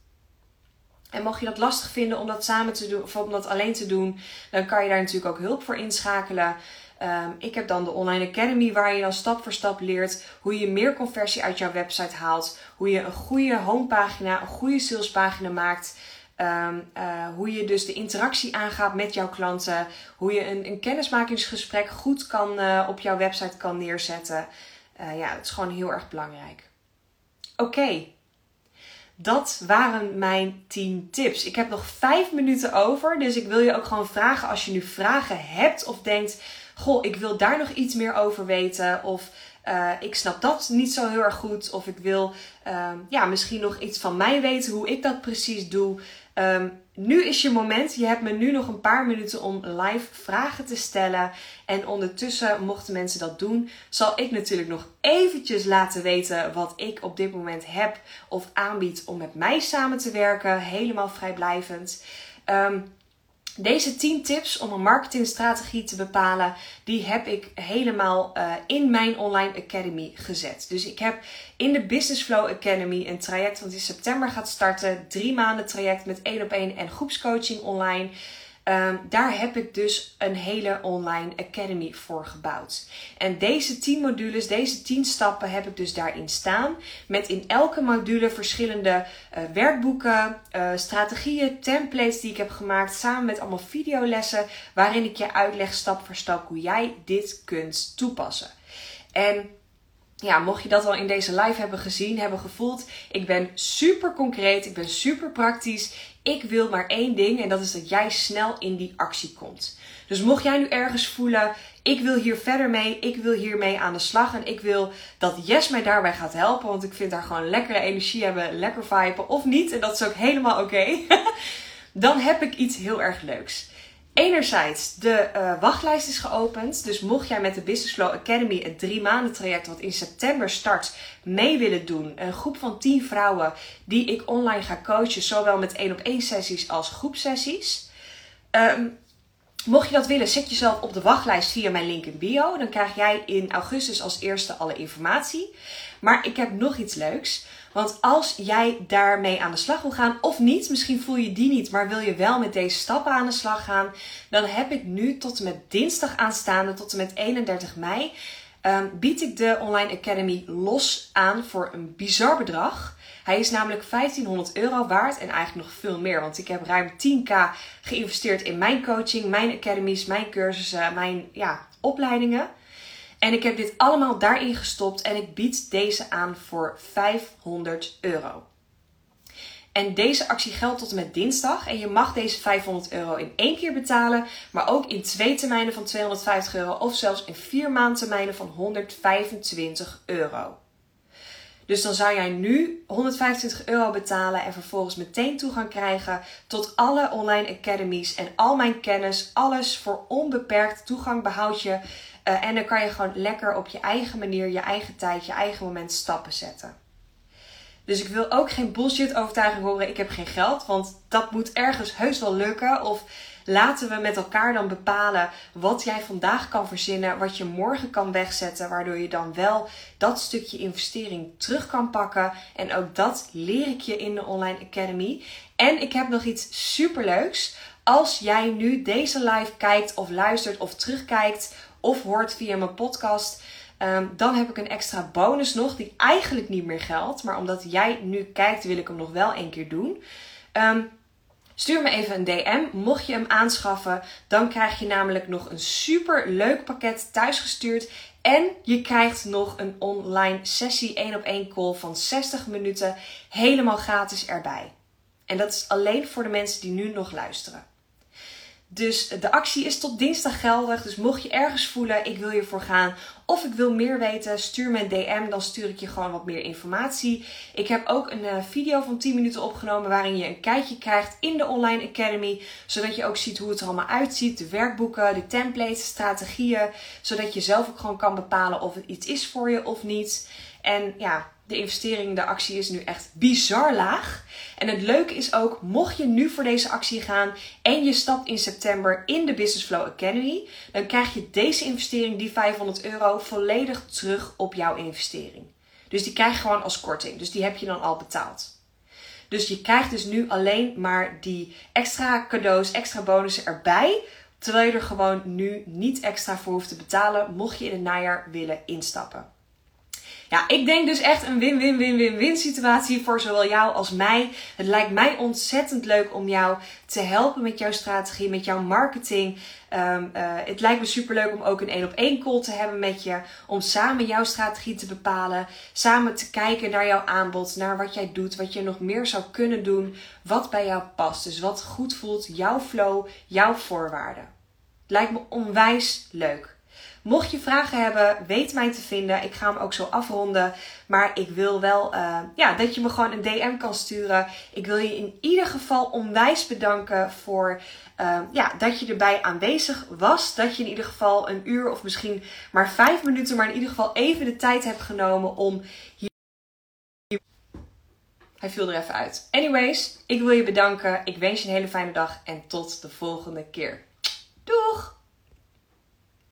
En mocht je dat lastig vinden om dat samen te doen of om dat alleen te doen, dan kan je daar natuurlijk ook hulp voor inschakelen. Um, ik heb dan de Online Academy waar je dan stap voor stap leert hoe je meer conversie uit jouw website haalt. Hoe je een goede homepagina, een goede salespagina maakt. Um, uh, hoe je dus de interactie aangaat met jouw klanten. Hoe je een, een kennismakingsgesprek goed kan, uh, op jouw website kan neerzetten. Uh, ja, het is gewoon heel erg belangrijk. Oké, dat waren mijn 10 tips. Ik heb nog 5 minuten over. Dus ik wil je ook gewoon vragen als je nu vragen hebt of denkt: Goh, ik wil daar nog iets meer over weten. Of uh, ik snap dat niet zo heel erg goed. Of ik wil uh, ja, misschien nog iets van mij weten hoe ik dat precies doe. Um, nu is je moment. Je hebt me nu nog een paar minuten om live vragen te stellen. En ondertussen, mochten mensen dat doen, zal ik natuurlijk nog eventjes laten weten wat ik op dit moment heb of aanbied om met mij samen te werken. Helemaal vrijblijvend. Um, deze 10 tips om een marketingstrategie te bepalen, die heb ik helemaal uh, in mijn online academy gezet. Dus ik heb in de Business Flow Academy een traject wat in september gaat starten. Drie maanden traject met één op één en groepscoaching online. Um, daar heb ik dus een hele online academy voor gebouwd. En deze 10 modules, deze 10 stappen heb ik dus daarin staan. Met in elke module verschillende uh, werkboeken, uh, strategieën, templates die ik heb gemaakt. Samen met allemaal videolessen waarin ik je uitleg stap voor stap hoe jij dit kunt toepassen. En ja, mocht je dat al in deze live hebben gezien, hebben gevoeld, ik ben super concreet, ik ben super praktisch. Ik wil maar één ding en dat is dat jij snel in die actie komt. Dus mocht jij nu ergens voelen, ik wil hier verder mee, ik wil hiermee aan de slag en ik wil dat Jess mij daarbij gaat helpen, want ik vind haar gewoon lekkere energie hebben, lekker viben of niet en dat is ook helemaal oké. [LAUGHS] Dan heb ik iets heel erg leuks. Enerzijds, de uh, wachtlijst is geopend. Dus mocht jij met de Business Flow Academy het drie maanden traject wat in september start mee willen doen. Een groep van 10 vrouwen die ik online ga coachen. Zowel met één op één sessies als groepsessies. Um, mocht je dat willen, zet jezelf op de wachtlijst via mijn link in bio. Dan krijg jij in augustus als eerste alle informatie. Maar ik heb nog iets leuks. Want als jij daarmee aan de slag wil gaan, of niet, misschien voel je die niet, maar wil je wel met deze stappen aan de slag gaan, dan heb ik nu tot en met dinsdag aanstaande, tot en met 31 mei, um, bied ik de Online Academy los aan voor een bizar bedrag. Hij is namelijk 1500 euro waard en eigenlijk nog veel meer, want ik heb ruim 10k geïnvesteerd in mijn coaching, mijn academies, mijn cursussen, mijn ja, opleidingen. En ik heb dit allemaal daarin gestopt en ik bied deze aan voor 500 euro. En deze actie geldt tot en met dinsdag. En je mag deze 500 euro in één keer betalen, maar ook in twee termijnen van 250 euro of zelfs in vier maandtermijnen van 125 euro. Dus dan zou jij nu 125 euro betalen en vervolgens meteen toegang krijgen tot alle online academies en al mijn kennis. Alles voor onbeperkt toegang behoud je uh, en dan kan je gewoon lekker op je eigen manier, je eigen tijd, je eigen moment stappen zetten. Dus ik wil ook geen bullshit overtuiging horen, ik heb geen geld. Want dat moet ergens heus wel lukken. Of laten we met elkaar dan bepalen wat jij vandaag kan verzinnen, wat je morgen kan wegzetten, waardoor je dan wel dat stukje investering terug kan pakken. En ook dat leer ik je in de Online Academy. En ik heb nog iets superleuks. Als jij nu deze live kijkt of luistert of terugkijkt of hoort via mijn podcast. Um, dan heb ik een extra bonus nog, die eigenlijk niet meer geldt. Maar omdat jij nu kijkt, wil ik hem nog wel een keer doen. Um, stuur me even een DM. Mocht je hem aanschaffen, dan krijg je namelijk nog een super leuk pakket thuisgestuurd. En je krijgt nog een online sessie 1 op 1 call van 60 minuten helemaal gratis erbij. En dat is alleen voor de mensen die nu nog luisteren. Dus de actie is tot dinsdag geldig. Dus mocht je ergens voelen, ik wil hiervoor gaan of ik wil meer weten, stuur me een DM. Dan stuur ik je gewoon wat meer informatie. Ik heb ook een uh, video van 10 minuten opgenomen waarin je een kijkje krijgt in de Online Academy. Zodat je ook ziet hoe het er allemaal uitziet. De werkboeken, de templates, strategieën. Zodat je zelf ook gewoon kan bepalen of het iets is voor je of niet. En ja, de investering, de actie is nu echt bizar laag. En het leuke is ook, mocht je nu voor deze actie gaan en je stapt in september in de Business Flow Academy, dan krijg je deze investering, die 500 euro, volledig terug op jouw investering. Dus die krijg je gewoon als korting. Dus die heb je dan al betaald. Dus je krijgt dus nu alleen maar die extra cadeaus, extra bonussen erbij. Terwijl je er gewoon nu niet extra voor hoeft te betalen, mocht je in het najaar willen instappen. Ja, ik denk dus echt een win-win-win-win-win situatie voor zowel jou als mij. Het lijkt mij ontzettend leuk om jou te helpen met jouw strategie, met jouw marketing. Um, uh, het lijkt me super leuk om ook een één op één call te hebben met je. Om samen jouw strategie te bepalen. Samen te kijken naar jouw aanbod, naar wat jij doet, wat je nog meer zou kunnen doen. Wat bij jou past. Dus wat goed voelt, jouw flow, jouw voorwaarden. Het lijkt me onwijs leuk. Mocht je vragen hebben, weet mij te vinden. Ik ga hem ook zo afronden. Maar ik wil wel uh, ja, dat je me gewoon een DM kan sturen. Ik wil je in ieder geval onwijs bedanken voor uh, ja, dat je erbij aanwezig was. Dat je in ieder geval een uur of misschien maar vijf minuten, maar in ieder geval even de tijd hebt genomen om hier. Hij viel er even uit. Anyways, ik wil je bedanken. Ik wens je een hele fijne dag en tot de volgende keer. Doeg!